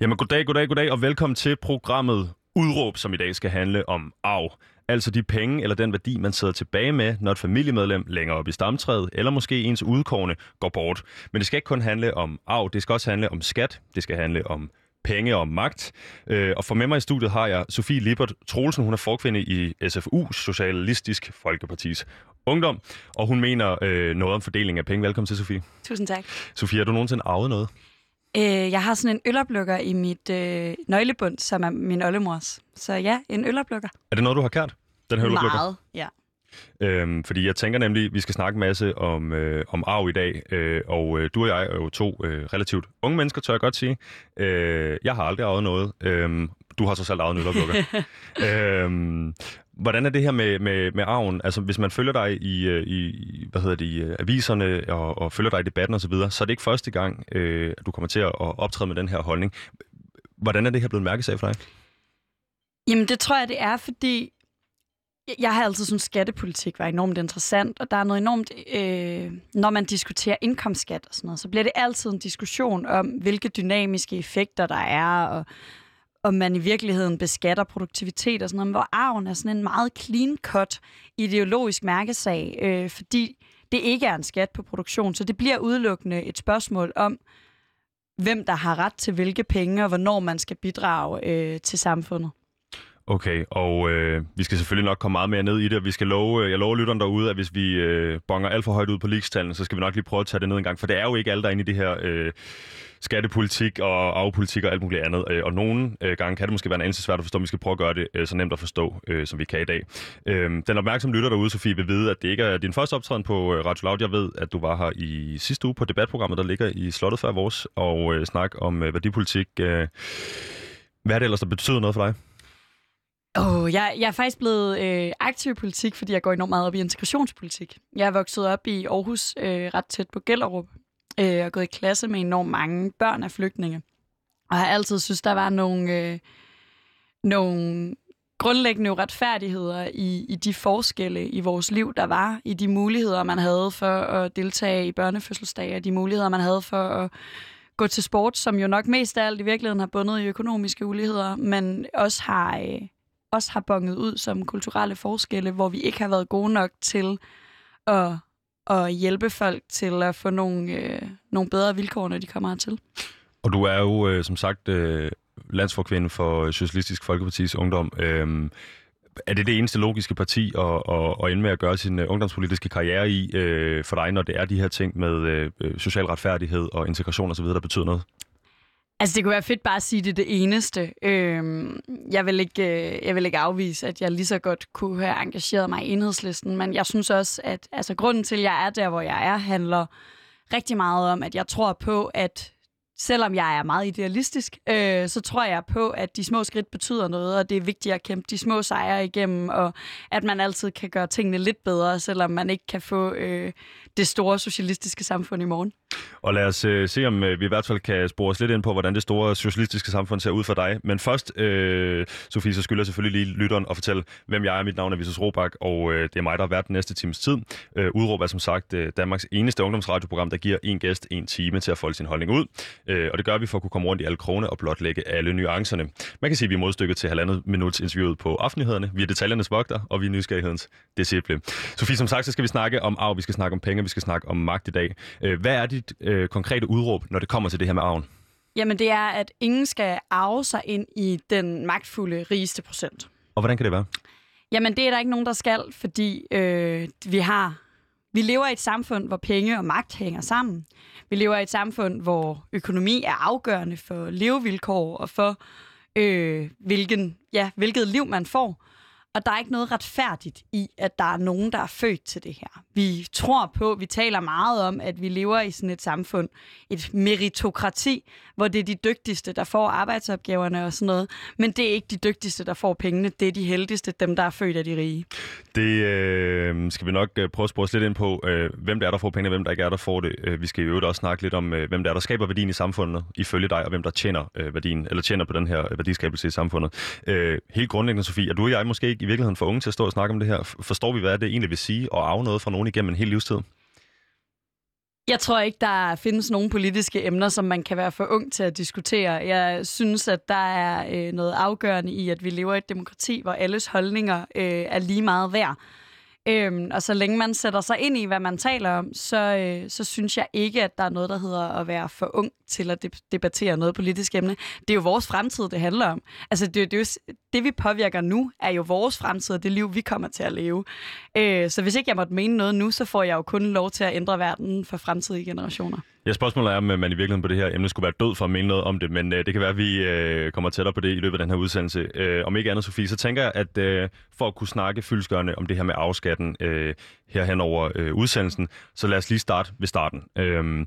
Jamen goddag, goddag, goddag, og velkommen til programmet Udråb, som i dag skal handle om arv. Altså de penge eller den værdi, man sidder tilbage med, når et familiemedlem længere op i stamtræet, eller måske ens udkårne går bort. Men det skal ikke kun handle om arv, det skal også handle om skat, det skal handle om penge og magt. Øh, og for med mig i studiet har jeg Sofie Libert Troelsen. Hun er forkvinde i SFU, Socialistisk Folkepartis Ungdom, og hun mener øh, noget om fordeling af penge. Velkommen til, Sofie. Tusind tak. Sofie, har du nogensinde arvet noget? Øh, jeg har sådan en øloplukker i mit øh, nøglebund, som er min oldemors. Så ja, en øloplukker. Er det noget, du har kært? Den her øloplukker? Meget, ja. Øhm, fordi jeg tænker nemlig, at vi skal snakke en masse om, øh, om arv i dag, øh, og øh, du og jeg er jo to øh, relativt unge mennesker, tør jeg godt sige. Øh, jeg har aldrig arvet noget. Øh, du har så selv arvet en øloplukker. øhm, hvordan er det her med, med, med arven? Altså, hvis man følger dig i, øh, i hvad hedder det, i øh, aviserne og, og følger dig i debatten osv., så, videre, så er det ikke første gang, øh, at du kommer til at optræde med den her holdning. Hvordan er det her blevet mærkesag for dig? Jamen, det tror jeg, det er, fordi jeg har altid syntes, skattepolitik var enormt interessant, og der er noget enormt, øh, når man diskuterer indkomstskat og sådan noget, så bliver det altid en diskussion om, hvilke dynamiske effekter der er, og om man i virkeligheden beskatter produktivitet og sådan noget, hvor arven er sådan en meget clean-cut ideologisk mærkesag, øh, fordi det ikke er en skat på produktion, så det bliver udelukkende et spørgsmål om, hvem der har ret til hvilke penge, og hvornår man skal bidrage øh, til samfundet. Okay, og øh, vi skal selvfølgelig nok komme meget mere ned i det, og vi skal love, øh, jeg lover lytteren derude, at hvis vi øh, bonger alt for højt ud på ligstallene, så skal vi nok lige prøve at tage det ned en gang, for det er jo ikke alle, der er inde i det her øh, skattepolitik og afpolitik og alt muligt andet, øh, og nogle øh, gange kan det måske være en anelse svært at forstå, men vi skal prøve at gøre det øh, så nemt at forstå, øh, som vi kan i dag. Øh, den opmærksomme lytter derude, Sofie, vil vide, at det ikke er din første optræden på øh, Radio Loud. Jeg ved, at du var her i sidste uge på debatprogrammet, der ligger i Slottet før vores, og øh, snak om øh, værdipolitik. Øh, hvad er det ellers, der betyder noget for dig? Oh, jeg, jeg er faktisk blevet øh, aktiv i politik, fordi jeg går enormt meget op i integrationspolitik. Jeg er vokset op i Aarhus, øh, ret tæt på Gellerup, øh, og gået i klasse med enormt mange børn af flygtninge. Og har altid synes, der var nogle, øh, nogle grundlæggende uretfærdigheder i, i de forskelle i vores liv, der var, i de muligheder, man havde for at deltage i børnefødselsdage, og de muligheder, man havde for at gå til sport, som jo nok mest af alt i virkeligheden har bundet i økonomiske uligheder, men også har... Øh, også har bonget ud som kulturelle forskelle, hvor vi ikke har været gode nok til at, at hjælpe folk til at få nogle, øh, nogle bedre vilkår, når de kommer hertil. Og du er jo øh, som sagt øh, landsforkvinde for Socialistisk Folkepartis Ungdom. Øh, er det det eneste logiske parti at, at, at ende med at gøre sin øh, ungdomspolitiske karriere i øh, for dig, når det er de her ting med øh, øh social retfærdighed og integration osv., der betyder noget? Altså, det kunne være fedt bare at sige, det er det eneste. Øhm, jeg, vil ikke, øh, jeg vil ikke afvise, at jeg lige så godt kunne have engageret mig i enhedslisten, men jeg synes også, at altså, grunden til, at jeg er der, hvor jeg er, handler rigtig meget om, at jeg tror på, at selvom jeg er meget idealistisk, øh, så tror jeg på, at de små skridt betyder noget, og det er vigtigt at kæmpe de små sejre igennem, og at man altid kan gøre tingene lidt bedre, selvom man ikke kan få øh, det store socialistiske samfund i morgen. Og lad os øh, se, om øh, vi i hvert fald kan spore os lidt ind på, hvordan det store socialistiske samfund ser ud for dig. Men først, øh, Sofie, så skylder jeg selvfølgelig lige lytteren at fortælle, hvem jeg er. Mit navn er Visus Robak, og øh, det er mig, der har været den næste times tid. Øh, Udråb er som sagt øh, Danmarks eneste ungdomsradioprogram, der giver en gæst en time til at folde sin holdning ud. Øh, og det gør vi for at kunne komme rundt i alle krone og blotlægge alle nuancerne. Man kan sige, at vi er modstykket til halvandet minuts interviewet på aftenhederne. Vi er detaljernes vogter, og vi er nysgerrighedens disciple. Sofie, som sagt, så skal vi snakke om arv, vi skal snakke om penge, vi skal snakke om magt i dag. Øh, hvad er dit øh, konkrete udråb, når det kommer til det her med arven? Jamen, det er, at ingen skal arve sig ind i den magtfulde rigeste procent. Og hvordan kan det være? Jamen, det er der ikke nogen, der skal, fordi øh, vi har vi lever i et samfund, hvor penge og magt hænger sammen. Vi lever i et samfund, hvor økonomi er afgørende for levevilkår og for, øh, hvilken, ja, hvilket liv man får. Og der er ikke noget retfærdigt i, at der er nogen, der er født til det her. Vi tror på, vi taler meget om, at vi lever i sådan et samfund, et meritokrati, hvor det er de dygtigste, der får arbejdsopgaverne og sådan noget. Men det er ikke de dygtigste, der får pengene. Det er de heldigste, dem der er født af de rige. Det øh, skal vi nok øh, prøve at spore lidt ind på, øh, hvem det er, der får pengene, hvem der ikke er, der får det. Øh, vi skal jo også snakke lidt om, øh, hvem der er, der skaber værdien i samfundet, ifølge dig, og hvem der tjener øh, værdien, eller tjener på den her øh, værdiskabelse i samfundet. Øh, helt grundlæggende, Sofie, er du og jeg måske ikke i virkeligheden for unge til at stå og snakke om det her? Forstår vi, hvad det egentlig vil sige at arve noget fra nogen igennem en hel livstid? Jeg tror ikke, der findes nogen politiske emner, som man kan være for ung til at diskutere. Jeg synes, at der er øh, noget afgørende i, at vi lever i et demokrati, hvor alles holdninger øh, er lige meget værd. Øhm, og så længe man sætter sig ind i, hvad man taler om, så, øh, så synes jeg ikke, at der er noget, der hedder at være for ung til at debattere noget politisk emne. Det er jo vores fremtid, det handler om. Altså, det, det, er jo, det vi påvirker nu, er jo vores fremtid og det liv, vi kommer til at leve. Øh, så hvis ikke jeg måtte mene noget nu, så får jeg jo kun lov til at ændre verden for fremtidige generationer. Ja, spørgsmålet er, om øh, man i virkeligheden på det her emne skulle være død for at mene noget om det, men øh, det kan være, at vi øh, kommer tættere på det i løbet af den her udsendelse. Øh, om ikke andet, Sofie, så tænker jeg, at øh, for at kunne snakke fyldskørende om det her med afskatten øh, her hen over øh, udsendelsen, så lad os lige starte ved starten. Øh,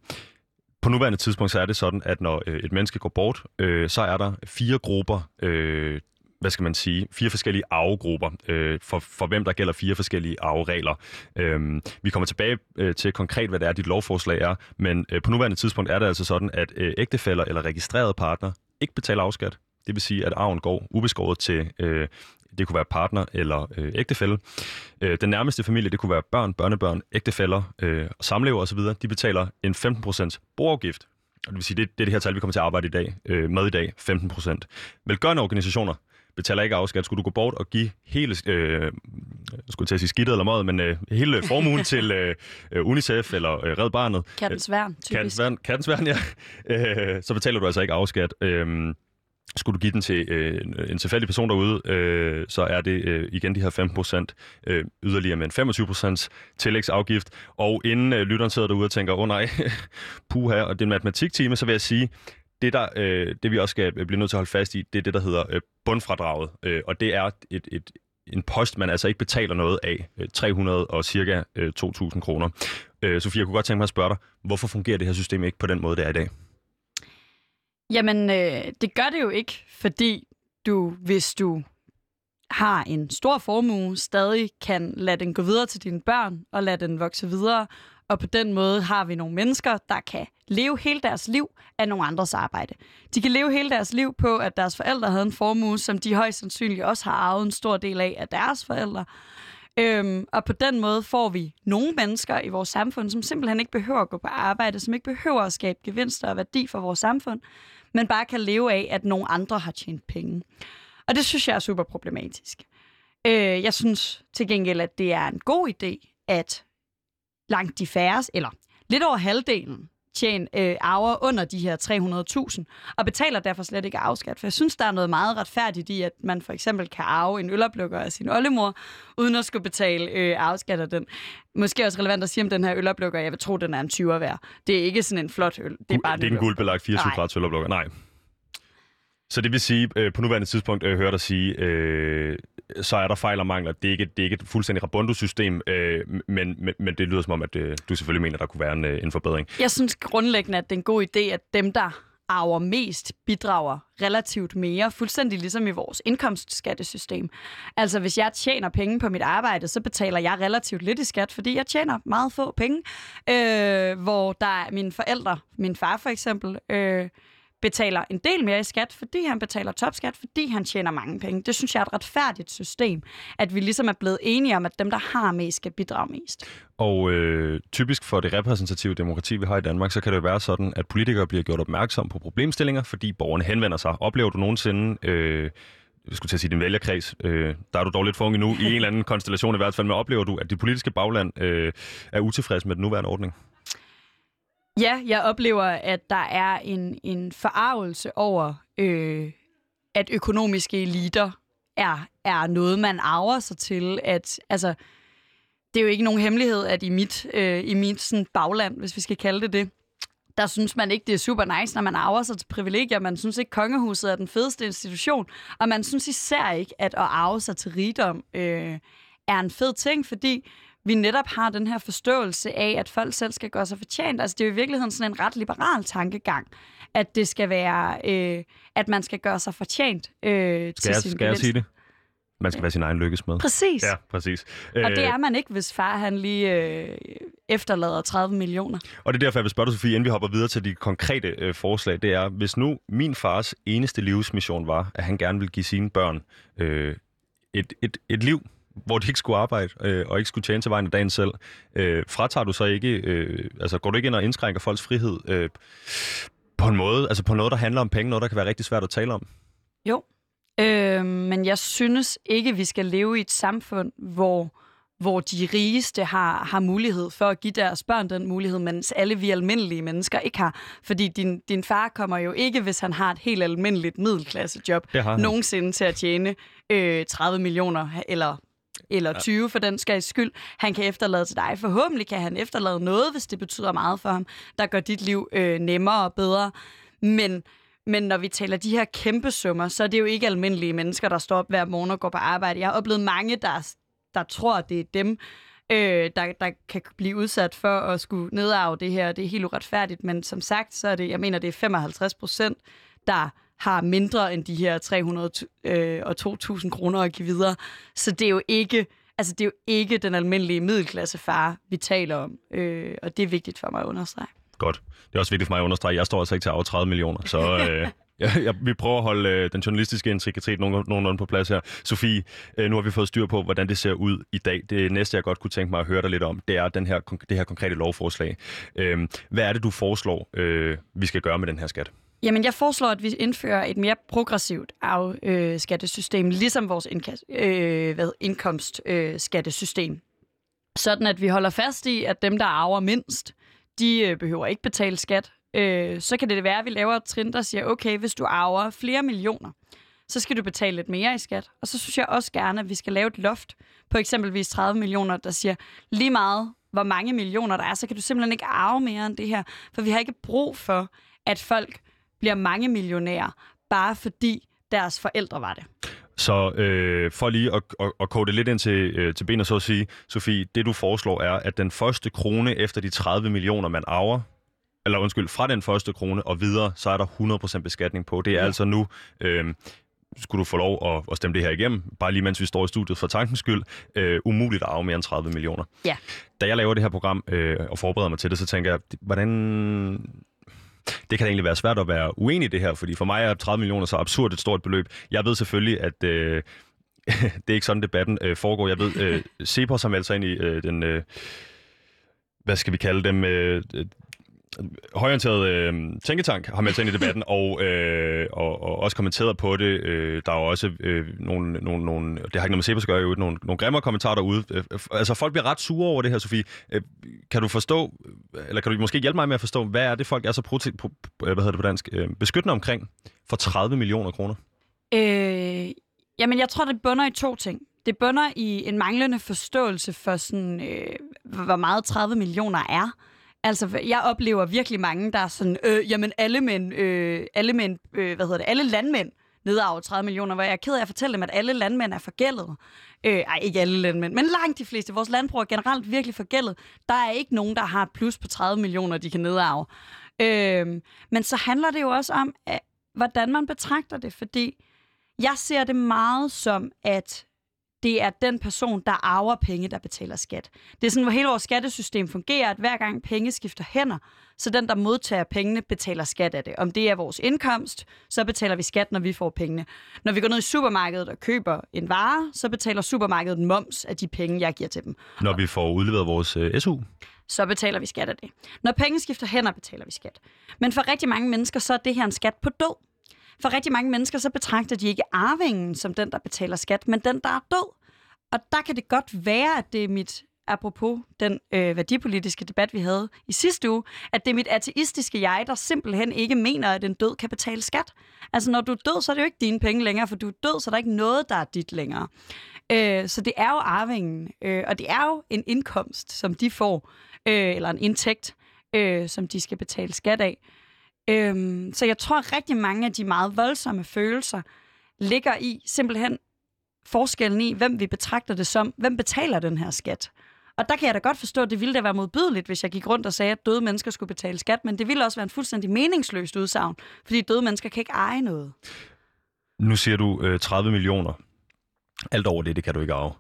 på nuværende tidspunkt så er det sådan, at når øh, et menneske går bort, øh, så er der fire grupper, øh, hvad skal man sige, fire forskellige arvegrupper, øh, for, for hvem der gælder fire forskellige arveregler. Øh, vi kommer tilbage øh, til konkret, hvad det er, dit lovforslag er, men øh, på nuværende tidspunkt er det altså sådan, at øh, ægtefæller eller registrerede partner ikke betaler afskat. Det vil sige, at arven går ubeskåret til, øh, det kunne være partner eller øh, ægtefælle. Øh, den nærmeste familie, det kunne være børn, børnebørn, ægtefæller, øh, samlever osv., de betaler en 15% boafgift. Og det vil sige, det, det er det her tal, vi kommer til at arbejde i dag, øh, med i dag, 15%. Velgørende organisationer, betaler ikke afskat, skulle du gå bort og give hele, øh, skulle til at sige skidtet eller måde, men øh, hele formuen til øh, øh, UNICEF eller øh, Red Barnet. Kattens værn, typisk. Kattens værn, kattens værn ja. Øh, så betaler du altså ikke afskat. Øh, skulle du give den til øh, en tilfældig person derude, øh, så er det øh, igen de her 15 procent, øh, yderligere med en 25 procents tillægsafgift. Og inden øh, lytteren sidder derude og tænker, åh oh, nej, puha, og det er en matematiktime, så vil jeg sige, det, der, øh, det vi også skal øh, blive nødt til at holde fast i, det er det, der hedder øh, bundfradraget. Øh, og det er et, et, en post, man altså ikke betaler noget af. Øh, 300 og cirka øh, 2.000 kroner. Øh, Sofie, jeg kunne godt tænke mig at spørge dig, hvorfor fungerer det her system ikke på den måde, det er i dag? Jamen, øh, det gør det jo ikke, fordi du, hvis du har en stor formue, stadig kan lade den gå videre til dine børn og lade den vokse videre. Og på den måde har vi nogle mennesker, der kan leve hele deres liv af nogle andres arbejde. De kan leve hele deres liv på, at deres forældre havde en formue, som de højst sandsynligt også har arvet en stor del af af deres forældre. Øhm, og på den måde får vi nogle mennesker i vores samfund, som simpelthen ikke behøver at gå på arbejde, som ikke behøver at skabe gevinster og værdi for vores samfund, men bare kan leve af, at nogle andre har tjent penge. Og det synes jeg er super problematisk. Øh, jeg synes til gengæld, at det er en god idé, at langt de færre, eller lidt over halvdelen, tjene øh, arver under de her 300.000, og betaler derfor slet ikke afskat. For jeg synes, der er noget meget retfærdigt i, at man for eksempel kan arve en øloplukker af sin oldemor, uden at skulle betale øh, afskat af den. Måske også relevant at sige om den her øloplukker, jeg vil tro, den er en 20'er værd. Det er ikke sådan en flot øl. Det er, bare det er en guldbelagt 24 grads øloplukker. Nej. Så det vil sige, øh, på nuværende tidspunkt øh, hører dig sige, øh, så er der fejl og mangler. Det er ikke, det er ikke et fuldstændig Rabondo-system, øh, men, men, men det lyder som om, at øh, du selvfølgelig mener, der kunne være en, øh, en forbedring. Jeg synes grundlæggende, at det er en god idé, at dem, der arver mest, bidrager relativt mere, fuldstændig ligesom i vores indkomstskattesystem. Altså, hvis jeg tjener penge på mit arbejde, så betaler jeg relativt lidt i skat, fordi jeg tjener meget få penge, øh, hvor der er mine forældre, min far for eksempel, øh, betaler en del mere i skat, fordi han betaler topskat, fordi han tjener mange penge. Det synes jeg er et retfærdigt system, at vi ligesom er blevet enige om, at dem, der har mest, skal bidrage mest. Og øh, typisk for det repræsentative demokrati, vi har i Danmark, så kan det jo være sådan, at politikere bliver gjort opmærksom på problemstillinger, fordi borgerne henvender sig. Oplever du nogensinde... Øh, jeg skulle til at sige din vælgerkreds, øh, der er du dog lidt for nu, i en eller anden konstellation i hvert fald, men oplever du, at det politiske bagland øh, er utilfreds med den nuværende ordning? Ja, jeg oplever, at der er en, en forarvelse over, øh, at økonomiske eliter er, er noget, man arver sig til. At, altså, det er jo ikke nogen hemmelighed, at i mit, øh, i mit sådan, bagland, hvis vi skal kalde det det, der synes man ikke, det er super nice, når man arver sig til privilegier. Man synes ikke, kongehuset er den fedeste institution. Og man synes især ikke, at at arve sig til rigdom øh, er en fed ting, fordi vi netop har den her forståelse af, at folk selv skal gøre sig fortjent. Altså det er jo i virkeligheden sådan en ret liberal tankegang, at det skal være, øh, at man skal gøre sig fortjent øh, skal til jeg, sin Skal jeg sige det? Man skal være sin egen lykkes med. Præcis. Ja, præcis. Og det øh, er man ikke, hvis far han lige øh, efterlader 30 millioner. Og det er derfor, jeg vil spørge dig, Sofie, inden vi hopper videre til de konkrete øh, forslag, det er, hvis nu min fars eneste livsmission var, at han gerne vil give sine børn øh, et, et, et liv hvor de ikke skulle arbejde øh, og ikke skulle tjene til vejen af dagen selv, øh, fratager du så ikke, øh, altså går du ikke ind og indskrænker folks frihed øh, på en måde, altså på noget, der handler om penge, noget, der kan være rigtig svært at tale om? Jo, øh, men jeg synes ikke, vi skal leve i et samfund, hvor hvor de rigeste har, har mulighed for at give deres børn den mulighed, mens alle vi almindelige mennesker ikke har. Fordi din, din far kommer jo ikke, hvis han har et helt almindeligt middelklassejob, nogensinde til at tjene øh, 30 millioner eller eller 20 for den skal i skyld. Han kan efterlade til dig. Forhåbentlig kan han efterlade noget, hvis det betyder meget for ham, der gør dit liv øh, nemmere og bedre. Men, men når vi taler de her kæmpe summer, så er det jo ikke almindelige mennesker, der står op hver morgen og går på arbejde. Jeg har oplevet mange, der, der tror, at det er dem, øh, der, der kan blive udsat for at skulle nedarve det her. Det er helt uretfærdigt, men som sagt, så er det, jeg mener, det er 55 procent, der har mindre end de her 300 øh, og 2.000 kroner at give videre. Så det er jo ikke, altså det er jo ikke den almindelige middelklasse far, vi taler om. Øh, og det er vigtigt for mig at understrege. Godt. Det er også vigtigt for mig at understrege, jeg står altså ikke til at 30 millioner, så øh, Ja, ja, vi prøver at holde øh, den journalistiske integritet nogen, nogenlunde på plads her. Sofie, øh, nu har vi fået styr på, hvordan det ser ud i dag. Det næste, jeg godt kunne tænke mig at høre dig lidt om, det er den her, det her konkrete lovforslag. Øh, hvad er det, du foreslår, øh, vi skal gøre med den her skat? Jamen, jeg foreslår, at vi indfører et mere progressivt afskattesystem, øh, ligesom vores indkast, øh, hvad, indkomstskattesystem. Øh, Sådan at vi holder fast i, at dem, der arver mindst, de øh, behøver ikke betale skat øh, så kan det være, at vi laver et trin, der siger, okay, hvis du arver flere millioner, så skal du betale lidt mere i skat. Og så synes jeg også gerne, at vi skal lave et loft på eksempelvis 30 millioner, der siger lige meget, hvor mange millioner der er, så kan du simpelthen ikke arve mere end det her. For vi har ikke brug for, at folk bliver mange millionærer, bare fordi deres forældre var det. Så øh, for lige at, at, at kode det lidt ind til, øh, til benet, så at sige, Sofie, det du foreslår er, at den første krone efter de 30 millioner, man arver, eller undskyld, fra den første krone og videre, så er der 100% beskatning på. Det er ja. altså nu, øh, skulle du få lov at, at stemme det her igennem, bare lige mens vi står i studiet for tankens skyld, øh, umuligt at arve mere end 30 millioner. Ja. Da jeg laver det her program øh, og forbereder mig til det, så tænker jeg, hvordan det kan egentlig være svært at være uenig i det her, fordi for mig er 30 millioner så absurd et stort beløb. Jeg ved selvfølgelig, at øh, det er ikke sådan, debatten øh, foregår. Jeg ved, øh, Cepos har meldt sig ind i øh, den... Øh, hvad skal vi kalde dem, øh, højorienteret øh, tænketank har meldt sig ind i debatten, og, øh, og, og også kommenteret på det. Øh, der er jo også øh, nogle, nogle, nogle, det har ikke noget med Cepos at gøre, nogle, nogle grimmere kommentarer derude. Øh, altså folk bliver ret sure over det her, Sofie. Øh, kan du forstå, eller kan du måske hjælpe mig med at forstå, hvad er det folk er så pro, pro, øh, hvad hedder det på dansk, øh, beskyttende omkring for 30 millioner kroner? Øh, jamen jeg tror, det bunder i to ting. Det bunder i en manglende forståelse for, sådan, øh, hvor meget 30 millioner er. Altså, jeg oplever virkelig mange, der er sådan, øh, jamen alle mænd, øh, alle mænd, øh, hvad hedder det, alle landmænd nedarver 30 millioner, hvor jeg er ked af at fortælle dem, at alle landmænd er forgældet. Øh, ej, ikke alle landmænd, men langt de fleste. Vores landbrug er generelt virkelig forgældet. Der er ikke nogen, der har et plus på 30 millioner, de kan nedarve. Øh, men så handler det jo også om, at, hvordan man betragter det, fordi jeg ser det meget som, at det er den person, der arver penge, der betaler skat. Det er sådan, hvor hele vores skattesystem fungerer, at hver gang penge skifter hænder, så den, der modtager pengene, betaler skat af det. Om det er vores indkomst, så betaler vi skat, når vi får pengene. Når vi går ned i supermarkedet og køber en vare, så betaler supermarkedet moms af de penge, jeg giver til dem. Når vi får udleveret vores øh, SU? Så betaler vi skat af det. Når penge skifter hænder, betaler vi skat. Men for rigtig mange mennesker, så er det her en skat på død. For rigtig mange mennesker, så betragter de ikke arvingen som den, der betaler skat, men den, der er død. Og der kan det godt være, at det er mit, apropos den øh, værdipolitiske debat, vi havde i sidste uge, at det er mit ateistiske jeg, der simpelthen ikke mener, at en død kan betale skat. Altså, når du er død, så er det jo ikke dine penge længere, for du er død, så er der ikke noget, der er dit længere. Øh, så det er jo arvingen, øh, og det er jo en indkomst, som de får, øh, eller en indtægt, øh, som de skal betale skat af. Øhm, så jeg tror, at rigtig mange af de meget voldsomme følelser ligger i simpelthen forskellen i, hvem vi betragter det som. Hvem betaler den her skat? Og der kan jeg da godt forstå, at det ville da være modbydeligt, hvis jeg gik rundt og sagde, at døde mennesker skulle betale skat, men det ville også være en fuldstændig meningsløst udsagn, fordi døde mennesker kan ikke eje noget. Nu siger du øh, 30 millioner. Alt over det, det kan du ikke arve.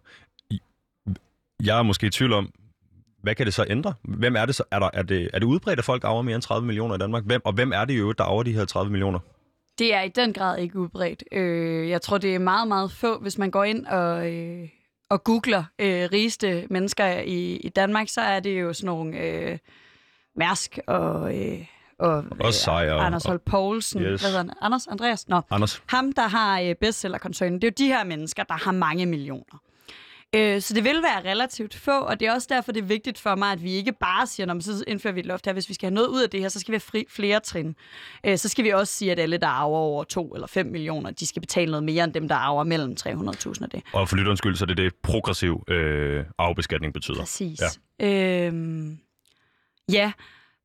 Jeg er måske i tvivl om, hvad kan det så ændre? Hvem er det så? Er, der, er, det, er det udbredt, at folk arver mere end 30 millioner i Danmark? Hvem, og hvem er det jo, der arver de her 30 millioner? Det er i den grad ikke udbredt. Øh, jeg tror, det er meget, meget få, hvis man går ind og, øh, og googler øh, rigeste mennesker i, i Danmark, så er det jo sådan nogle øh, Mærsk og... Øh, og Også sejr. Anders Holt Poulsen. Yes. Hvad han? Anders Andreas? Nå. Anders. Ham, der har øh, bestsellerkoncernen, det er jo de her mennesker, der har mange millioner. Øh, så det vil være relativt få, og det er også derfor, det er vigtigt for mig, at vi ikke bare siger, når så indfører vi et loft her, hvis vi skal have noget ud af det her, så skal vi have fri, flere trin. Øh, så skal vi også sige, at alle, der arver over 2 eller 5 millioner, de skal betale noget mere end dem, der arver mellem 300.000 af det. Og for lytterens skyld, så er det det progressiv øh, afbeskatning betyder. Præcis. Ja. Øhm, ja,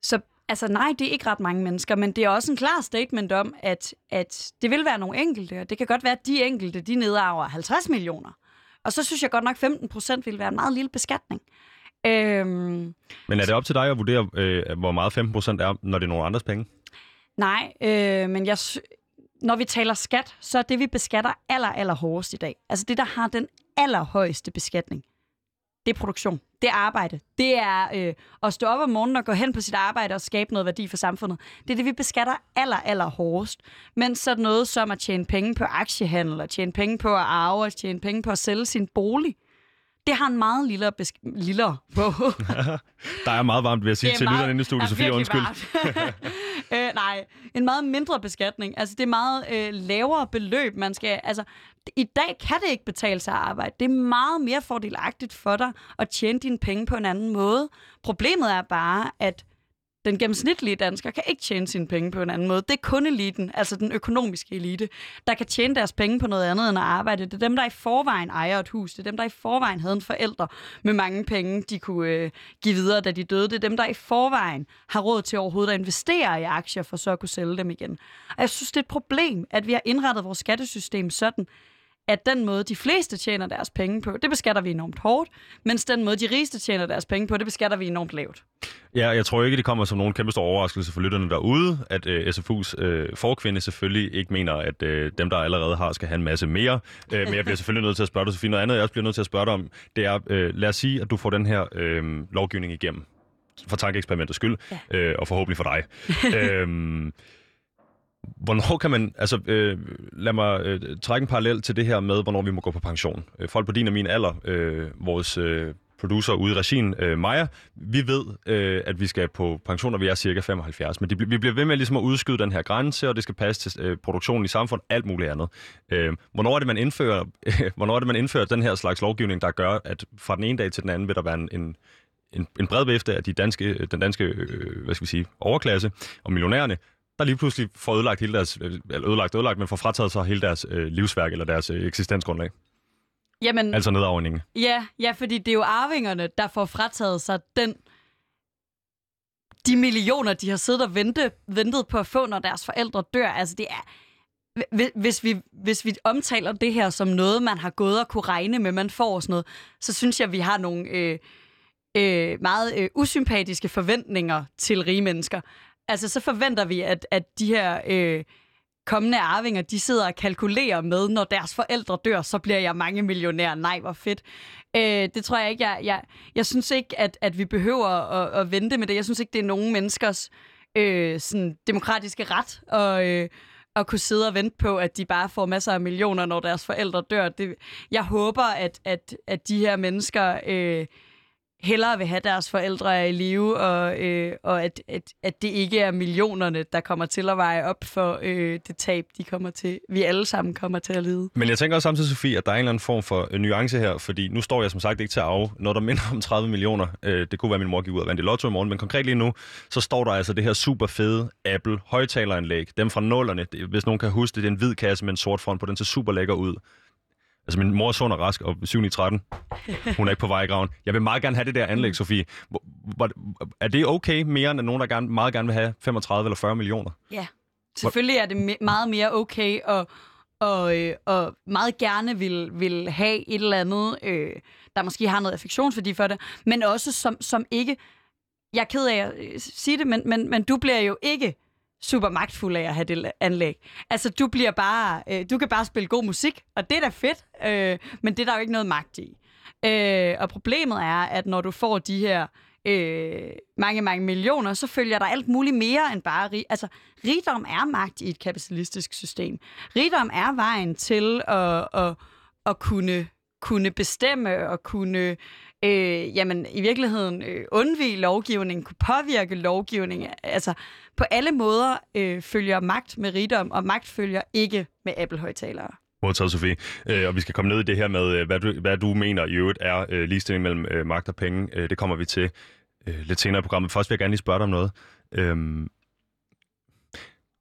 så altså nej, det er ikke ret mange mennesker, men det er også en klar statement om, at, at det vil være nogle enkelte, og det kan godt være, at de enkelte, de nedarver 50 millioner. Og så synes jeg godt nok, 15 procent vil være en meget lille beskatning. Øhm, Men er det op til dig at vurdere, øh, hvor meget 15 procent er, når det er nogle andres penge? nej, øh, men jeg, når vi taler skat, så er det, vi beskatter aller, aller hårdest i dag. Altså det, der har den allerhøjeste beskatning, det er produktion. Det er arbejde. Det er øh, at stå op om morgenen og gå hen på sit arbejde og skabe noget værdi for samfundet. Det er det, vi beskatter aller, aller hårdest. Men sådan noget som at tjene penge på aktiehandel, at tjene penge på at arve, at tjene penge på at sælge sin bolig, det har en meget lille, besk- lille på. Der er meget varmt ved at sige til lytterne inde i studiet, Sofie, undskyld. øh, nej, en meget mindre beskatning. Altså, det er meget øh, lavere beløb, man skal... Altså, i dag kan det ikke betale sig at arbejde. Det er meget mere fordelagtigt for dig at tjene dine penge på en anden måde. Problemet er bare, at den gennemsnitlige dansker kan ikke tjene sine penge på en anden måde. Det er kun eliten, altså den økonomiske elite, der kan tjene deres penge på noget andet end at arbejde. Det er dem, der i forvejen ejer et hus. Det er dem, der i forvejen havde en forælder med mange penge, de kunne øh, give videre, da de døde. Det er dem, der i forvejen har råd til overhovedet at investere i aktier, for så at kunne sælge dem igen. Og jeg synes, det er et problem, at vi har indrettet vores skattesystem sådan, at den måde, de fleste tjener deres penge på, det beskatter vi enormt hårdt, mens den måde, de rigeste tjener deres penge på, det beskatter vi enormt lavt. Ja, jeg tror ikke, det kommer som nogen kæmpe stor overraskelse for lytterne derude, at øh, SFU's øh, forkvinde selvfølgelig ikke mener, at øh, dem, der allerede har, skal have en masse mere. Øh, men jeg bliver selvfølgelig nødt til at spørge dig, Sofie. Noget andet, jeg også bliver nødt til at spørge dig om, det er, øh, lad os sige, at du får den her øh, lovgivning igennem. For tankeeksperimentets skyld, Ja. øh, og forhåbentlig for dig. øhm, Hvornår kan man, altså øh, lad mig øh, trække en parallel til det her med, hvornår vi må gå på pension. Øh, folk på din og min alder, øh, vores øh, producer ude i regien, øh, Maja, vi ved, øh, at vi skal på pension, når vi er cirka 75, men de, vi bliver ved med ligesom at udskyde den her grænse, og det skal passe til øh, produktionen i samfundet, alt muligt andet. Øh, hvornår er det, man indfører, hvornår er det, man indfører den her slags lovgivning, der gør, at fra den ene dag til den anden vil der være en, en en, en bred vifte af de danske, øh, den danske øh, hvad skal vi sige, overklasse og millionærerne, der lige pludselig får ødelagt hele deres, øh, eller ødelagt, ødelagt, men får frataget sig hele deres øh, livsværk eller deres øh, eksistensgrundlag. Jamen, Altså nedafregningen. Ja, ja, fordi det er jo arvingerne, der får frataget sig den de millioner, de har siddet og vente, ventet på at få, når deres forældre dør. Altså, det er... Hvi- Hvis vi, hvis vi omtaler det her som noget, man har gået og kunne regne med, man får og sådan noget, så synes jeg, vi har nogle øh, øh, meget øh, usympatiske forventninger til rige mennesker. Altså, så forventer vi, at, at de her øh, kommende arvinger, de sidder og kalkulerer med, når deres forældre dør, så bliver jeg mange millionær. Nej, hvor fedt. Øh, det tror jeg ikke. Jeg, jeg, jeg synes ikke, at, at vi behøver at, at vente med det. Jeg synes ikke, det er nogen menneskers øh, sådan demokratiske ret at, øh, at kunne sidde og vente på, at de bare får masser af millioner, når deres forældre dør. Det, jeg håber, at, at, at de her mennesker... Øh, hellere vil have deres forældre er i live, og, øh, og at, at, at det ikke er millionerne, der kommer til at veje op for øh, det tab, de kommer til, vi alle sammen kommer til at lide. Men jeg tænker også samtidig, Sofie, at der er en eller anden form for øh, nuance her, fordi nu står jeg som sagt ikke til at arve når der minder om 30 millioner. Øh, det kunne være, min mor gik ud og vandt i lotto i morgen, men konkret lige nu, så står der altså det her super fede Apple højtaleranlæg. Dem fra nullerne, hvis nogen kan huske det, det er en hvid kasse med en sort front på, den ser super lækker ud. Altså min mor er sund og rask og 7 i 13. Hun er ikke på vej i graven. Jeg vil meget gerne have det der anlæg, Sofie. Hvor, hvor, er det okay mere, end nogen, der gerne, meget gerne vil have 35 eller 40 millioner? Ja. Selvfølgelig er det me- meget mere okay, og, og, øh, og meget gerne vil, vil have et eller andet, øh, der måske har noget affektionsværdi for det, men også som, som ikke... Jeg er ked af at øh, sige det, men, men, men du bliver jo ikke super magtfuld af at have det anlæg. Altså, du bliver bare... Øh, du kan bare spille god musik, og det er da fedt, øh, men det er der jo ikke noget magt i. Øh, og problemet er, at når du får de her øh, mange, mange millioner, så følger der alt muligt mere end bare rig. Altså, rigdom er magt i et kapitalistisk system. Rigdom er vejen til at, at, at kunne kunne bestemme og kunne øh, jamen, i virkeligheden øh, undvige lovgivning, kunne påvirke lovgivning. Altså på alle måder øh, følger magt med rigdom, og magt følger ikke med Apple-højtalere. Modtaget, Sofie. Øh, og vi skal komme ned i det her med, øh, hvad du, hvad du mener i øvrigt er øh, ligestilling mellem øh, magt og penge. Øh, det kommer vi til øh, lidt senere i programmet. Først vil jeg gerne lige spørge dig om noget. Øh,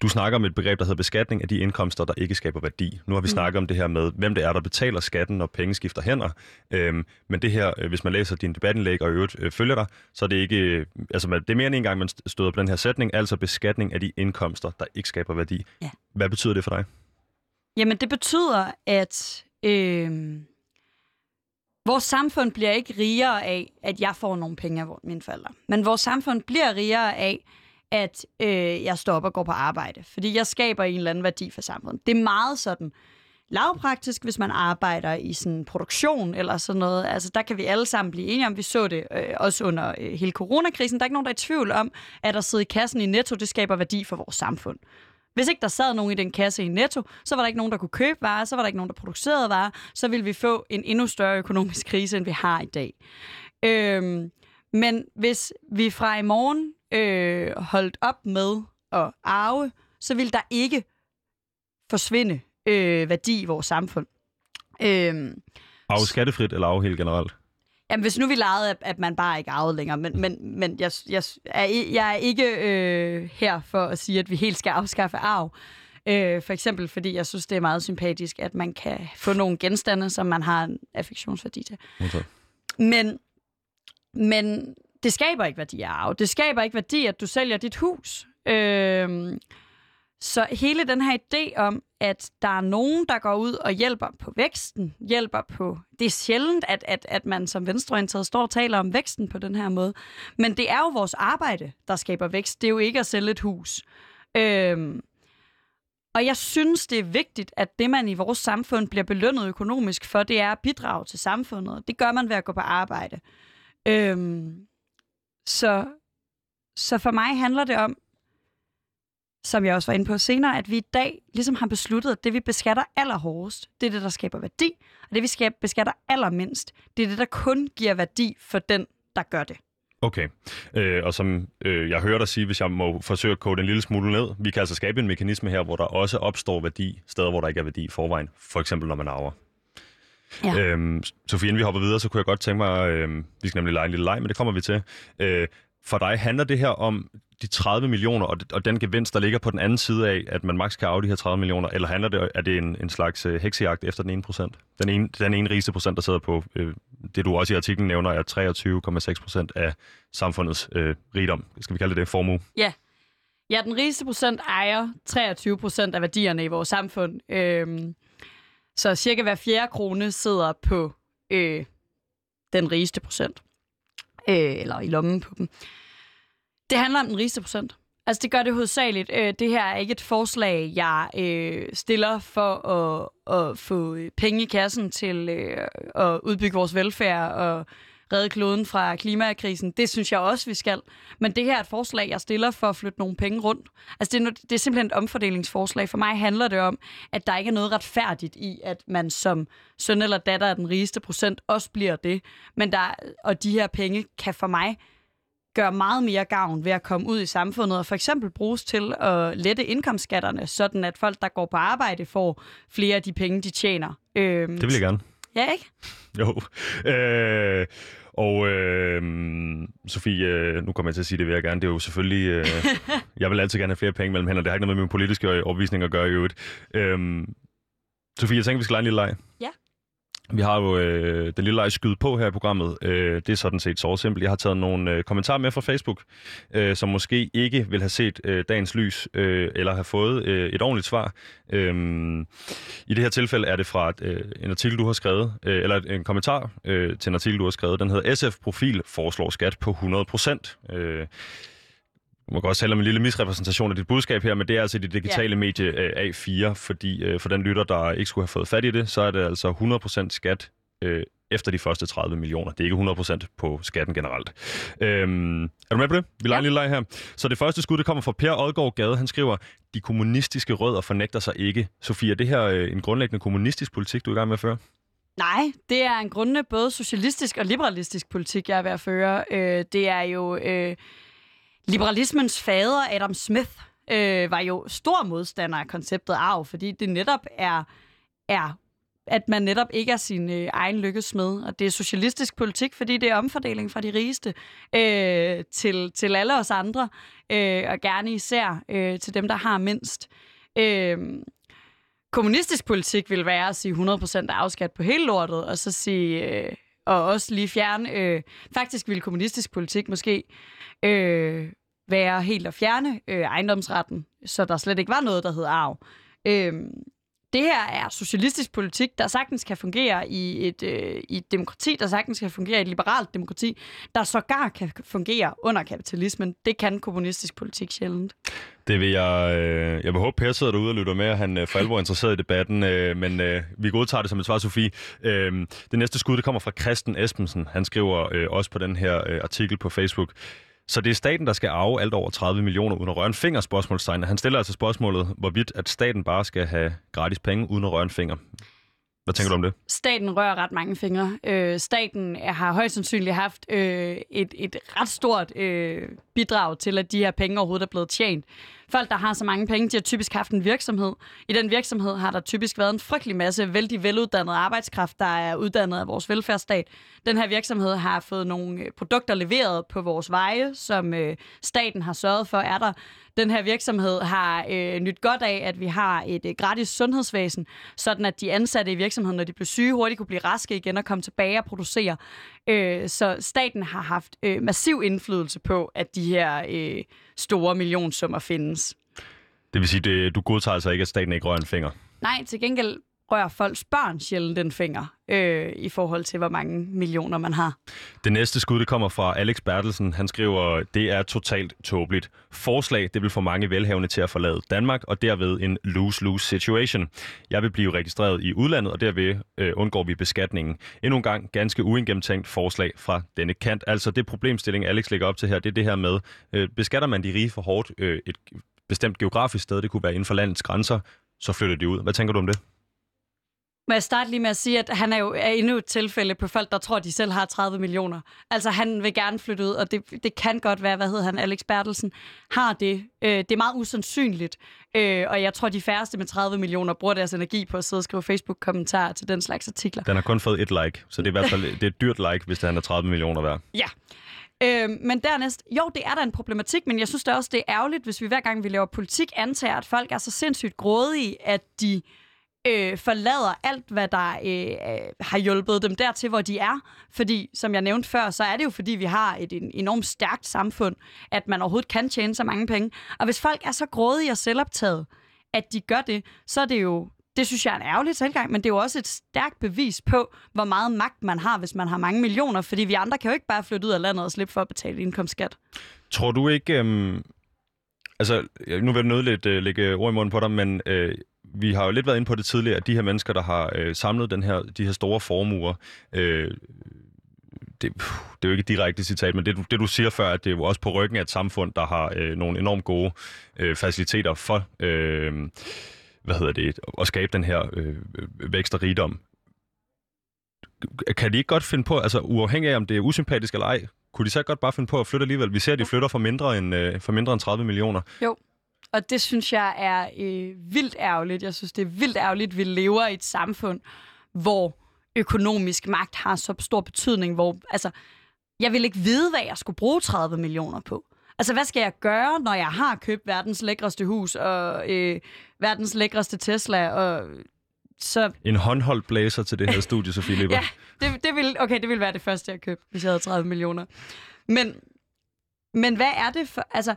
du snakker om et begreb, der hedder beskatning af de indkomster, der ikke skaber værdi. Nu har vi mm. snakket om det her med, hvem det er, der betaler skatten, når penge skifter hænder. Øhm, men det her, øh, hvis man læser din debatindlæg og i øvrigt øh, følger dig, så er det ikke... Øh, altså, det er mere end en gang, man støder på den her sætning, altså beskatning af de indkomster, der ikke skaber værdi. Ja. Hvad betyder det for dig? Jamen, det betyder, at øh, vores samfund bliver ikke rigere af, at jeg får nogle penge af mine forældre. Men vores samfund bliver rigere af, at øh, jeg står og går på arbejde. Fordi jeg skaber en eller anden værdi for samfundet. Det er meget sådan lavpraktisk, hvis man arbejder i sådan produktion eller sådan noget. Altså, der kan vi alle sammen blive enige om. Vi så det øh, også under øh, hele coronakrisen. Der er ikke nogen, der er i tvivl om, at at sidde i kassen i Netto, det skaber værdi for vores samfund. Hvis ikke der sad nogen i den kasse i Netto, så var der ikke nogen, der kunne købe varer, så var der ikke nogen, der producerede varer, så ville vi få en endnu større økonomisk krise, end vi har i dag. Øhm, men hvis vi fra i morgen øh, holdt op med at arve, så vil der ikke forsvinde øh, værdi i vores samfund. Øhm, arve skattefrit eller arve helt generelt? Jamen, hvis nu vi legede, at, at man bare ikke arvede længere, men, men, men jeg, jeg, er, jeg er ikke øh, her for at sige, at vi helt skal afskaffe arv. Øh, for eksempel, fordi jeg synes, det er meget sympatisk, at man kan få nogle genstande, som man har en affektionsværdi til. Okay. Men, men det skaber ikke værdi at arve. Det skaber ikke værdi, at du sælger dit hus. Øh, så hele den her idé om, at der er nogen, der går ud og hjælper på væksten, hjælper på... Det er sjældent, at, at, at man som venstreorienteret står og taler om væksten på den her måde. Men det er jo vores arbejde, der skaber vækst. Det er jo ikke at sælge et hus. Øhm, og jeg synes, det er vigtigt, at det, man i vores samfund bliver belønnet økonomisk for, det er at bidrage til samfundet. Det gør man ved at gå på arbejde. Øhm, så, så for mig handler det om, som jeg også var inde på senere, at vi i dag ligesom har besluttet, at det, vi beskatter allerhårdest, det er det, der skaber værdi, og det, vi beskatter allermindst, det er det, der kun giver værdi for den, der gør det. Okay, øh, og som øh, jeg hører dig sige, hvis jeg må forsøge at kode en lille smule ned, vi kan altså skabe en mekanisme her, hvor der også opstår værdi, steder hvor der ikke er værdi i forvejen, for eksempel når man arver. Ja. Øhm, Sofie, inden vi hopper videre, så kunne jeg godt tænke mig, øh, vi skal nemlig lege en lille leg, men det kommer vi til. Øh, for dig handler det her om de 30 millioner, og, og den gevinst, der ligger på den anden side af, at man maks kan af de her 30 millioner, eller handler det, er det en, en slags uh, heksejagt efter den ene procent? Den ene, den ene rigeste procent, der sidder på uh, det, du også i artiklen nævner, er 23,6 procent af samfundets uh, rigdom. Skal vi kalde det det? Formue? Ja. Ja, den rigeste procent ejer 23 procent af værdierne i vores samfund. Øhm, så cirka hver fjerde krone sidder på øh, den rigeste procent øh, eller i lommen på dem. Det handler om den rigeste procent. Altså, det gør det hovedsageligt. Øh, det her er ikke et forslag, jeg øh, stiller for at, at få penge i kassen til øh, at udbygge vores velfærd og redde kloden fra klimakrisen. Det synes jeg også, vi skal. Men det her er et forslag, jeg stiller for at flytte nogle penge rundt. Altså, det er, det er simpelthen et omfordelingsforslag. For mig handler det om, at der ikke er noget retfærdigt i, at man som søn eller datter af den rigeste procent også bliver det. Men der, og de her penge kan for mig gøre meget mere gavn ved at komme ud i samfundet og for eksempel bruges til at lette indkomstskatterne, sådan at folk, der går på arbejde, får flere af de penge, de tjener. Øhm, det vil jeg gerne. Ja, ikke? Jo. Øh, og øh, Sofie, øh, nu kommer jeg til at sige det, vil jeg gerne. Det er jo selvfølgelig... Øh, jeg vil altid gerne have flere penge mellem hænder. Det har ikke noget med min politiske overvisning at gøre i øvrigt. Øh, Sofie, jeg tænker, vi skal lege en lille leg. Ja. Vi har jo øh, den lille leg skyde på her i programmet. Øh, det er sådan set så simpelt. Jeg har taget nogle øh, kommentarer med fra Facebook, øh, som måske ikke vil have set øh, dagens lys, øh, eller have fået øh, et ordentligt svar. Øh, I det her tilfælde er det fra øh, en artikel, du har skrevet, øh, eller en kommentar øh, til en artikel, du har skrevet. Den hedder SF Profil foreslår skat på 100 procent. Øh, du må godt tale om en lille misrepræsentation af dit budskab her, men det er altså det digitale ja. medie uh, A4, fordi uh, for den lytter, der ikke skulle have fået fat i det, så er det altså 100% skat uh, efter de første 30 millioner. Det er ikke 100% på skatten generelt. Øhm, er du med på det? Vi leger ja. en lille leg her. Så det første skud, det kommer fra Per Odgaard Gade. Han skriver, de kommunistiske rødder fornægter sig ikke. Sofia, er det her uh, en grundlæggende kommunistisk politik, du er i gang med at føre? Nej, det er en grunde både socialistisk og liberalistisk politik, jeg er ved at føre. Øh, det er jo øh, liberalismens fader, Adam Smith, øh, var jo stor modstander af konceptet arv, fordi det netop er, er at man netop ikke er sin øh, egen lykkesmed. Og det er socialistisk politik, fordi det er omfordeling fra de rigeste øh, til, til alle os andre, øh, og gerne især øh, til dem, der har mindst. Øh, kommunistisk politik vil være at sige 100% afskat på hele lortet, og så sige, øh, og også lige fjerne, øh, faktisk ville kommunistisk politik måske øh, være helt at fjerne øh, ejendomsretten, så der slet ikke var noget, der hed arv. Øh, det her er socialistisk politik, der sagtens kan fungere i et, øh, i et demokrati, der sagtens kan fungere i et liberalt demokrati, der sågar kan fungere under kapitalismen. Det kan kommunistisk politik sjældent. Det vil jeg, øh, jeg vil håbe, Per sidder derude og lytter med, og han øh, for alvor er interesseret i debatten, øh, men øh, vi godtager det som et svar, Sofie. Øh, det næste skud, det kommer fra Christen Espensen. Han skriver øh, også på den her øh, artikel på Facebook. Så det er staten, der skal arve alt over 30 millioner uden at røre en finger, spørgsmålstegn. Han stiller altså spørgsmålet, hvorvidt at staten bare skal have gratis penge uden at røre en finger. Hvad tænker du om det? Staten rører ret mange fingre. Øh, staten har højst sandsynligt haft øh, et, et ret stort øh, bidrag til, at de her penge overhovedet er blevet tjent. Folk, der har så mange penge, de har typisk haft en virksomhed. I den virksomhed har der typisk været en frygtelig masse vældig veluddannet arbejdskraft, der er uddannet af vores velfærdsstat. Den her virksomhed har fået nogle øh, produkter leveret på vores veje, som øh, staten har sørget for er der. Den her virksomhed har øh, nyt godt af, at vi har et øh, gratis sundhedsvæsen, sådan at de ansatte i virksomheden, når de bliver syge, hurtigt kunne blive raske igen og komme tilbage og producere. Øh, så staten har haft øh, massiv indflydelse på, at de her øh, store millionsummer findes. Det vil sige, det, du godtager altså ikke, at staten ikke rører en finger? Nej, til gengæld rører folks børn sjældent den finger øh, i forhold til, hvor mange millioner man har. Det næste skud, det kommer fra Alex Bertelsen. Han skriver, det er totalt tåbeligt. Forslag, det vil få mange velhavende til at forlade Danmark, og derved en lose-lose situation. Jeg vil blive registreret i udlandet, og derved øh, undgår vi beskatningen. Endnu en gang ganske uingennemtænkt forslag fra denne kant. Altså det problemstilling, Alex lægger op til her, det er det her med, øh, beskatter man de rige for hårdt øh, et bestemt geografisk sted, det kunne være inden for landets grænser, så flytter de ud. Hvad tænker du om det? Må jeg starte lige med at sige, at han er jo er endnu et tilfælde på folk, der tror, at de selv har 30 millioner. Altså, han vil gerne flytte ud, og det, det kan godt være, hvad hedder han, Alex Bertelsen, har det. Øh, det er meget usandsynligt, øh, og jeg tror, de færreste med 30 millioner bruger deres energi på at sidde og skrive Facebook-kommentarer til den slags artikler. Den har kun fået et like, så det er i hvert fald det er et dyrt like, hvis det han er 30 millioner værd. Ja. Øh, men dernæst, jo, det er da en problematik, men jeg synes da også, det er ærgerligt, hvis vi hver gang vi laver politik, antager, at folk er så sindssygt grådige, at de øh, forlader alt, hvad der øh, øh, har hjulpet dem dertil, hvor de er. Fordi, som jeg nævnte før, så er det jo fordi, vi har et enormt stærkt samfund, at man overhovedet kan tjene så mange penge. Og hvis folk er så grådige og selvoptaget, at de gør det, så er det jo det synes jeg er en ærgerlig tilgang, men det er jo også et stærkt bevis på, hvor meget magt man har, hvis man har mange millioner, fordi vi andre kan jo ikke bare flytte ud af landet og slippe for at betale indkomstskat. Tror du ikke, øhm, altså nu vil jeg nødt lidt øh, lægge ord i munden på dig, men øh, vi har jo lidt været inde på det tidligere, at de her mennesker, der har øh, samlet den her, de her store formuer, øh, det, det er jo ikke et direkte citat, men det, det du siger før, at det er jo også på ryggen af et samfund, der har øh, nogle enormt gode øh, faciliteter for, øh, hvad hedder det, at skabe den her øh, vækst og rigdom. Kan de ikke godt finde på, altså uafhængig af om det er usympatisk eller ej, kunne de så godt bare finde på at flytte alligevel? Vi ser, at de flytter for mindre end, øh, for mindre end 30 millioner. Jo, og det synes jeg er øh, vildt ærgerligt. Jeg synes, det er vildt ærgerligt, at vi lever i et samfund, hvor økonomisk magt har så stor betydning, hvor altså, jeg vil ikke vide, hvad jeg skulle bruge 30 millioner på. Altså, hvad skal jeg gøre, når jeg har købt verdens lækreste hus og øh, verdens lækreste Tesla og så... En håndholdt blæser til det her studie, Sofie Lipper. ja, det, det vil, okay, det vil være det første, jeg købte, hvis jeg havde 30 millioner. Men, men hvad er det for... Altså,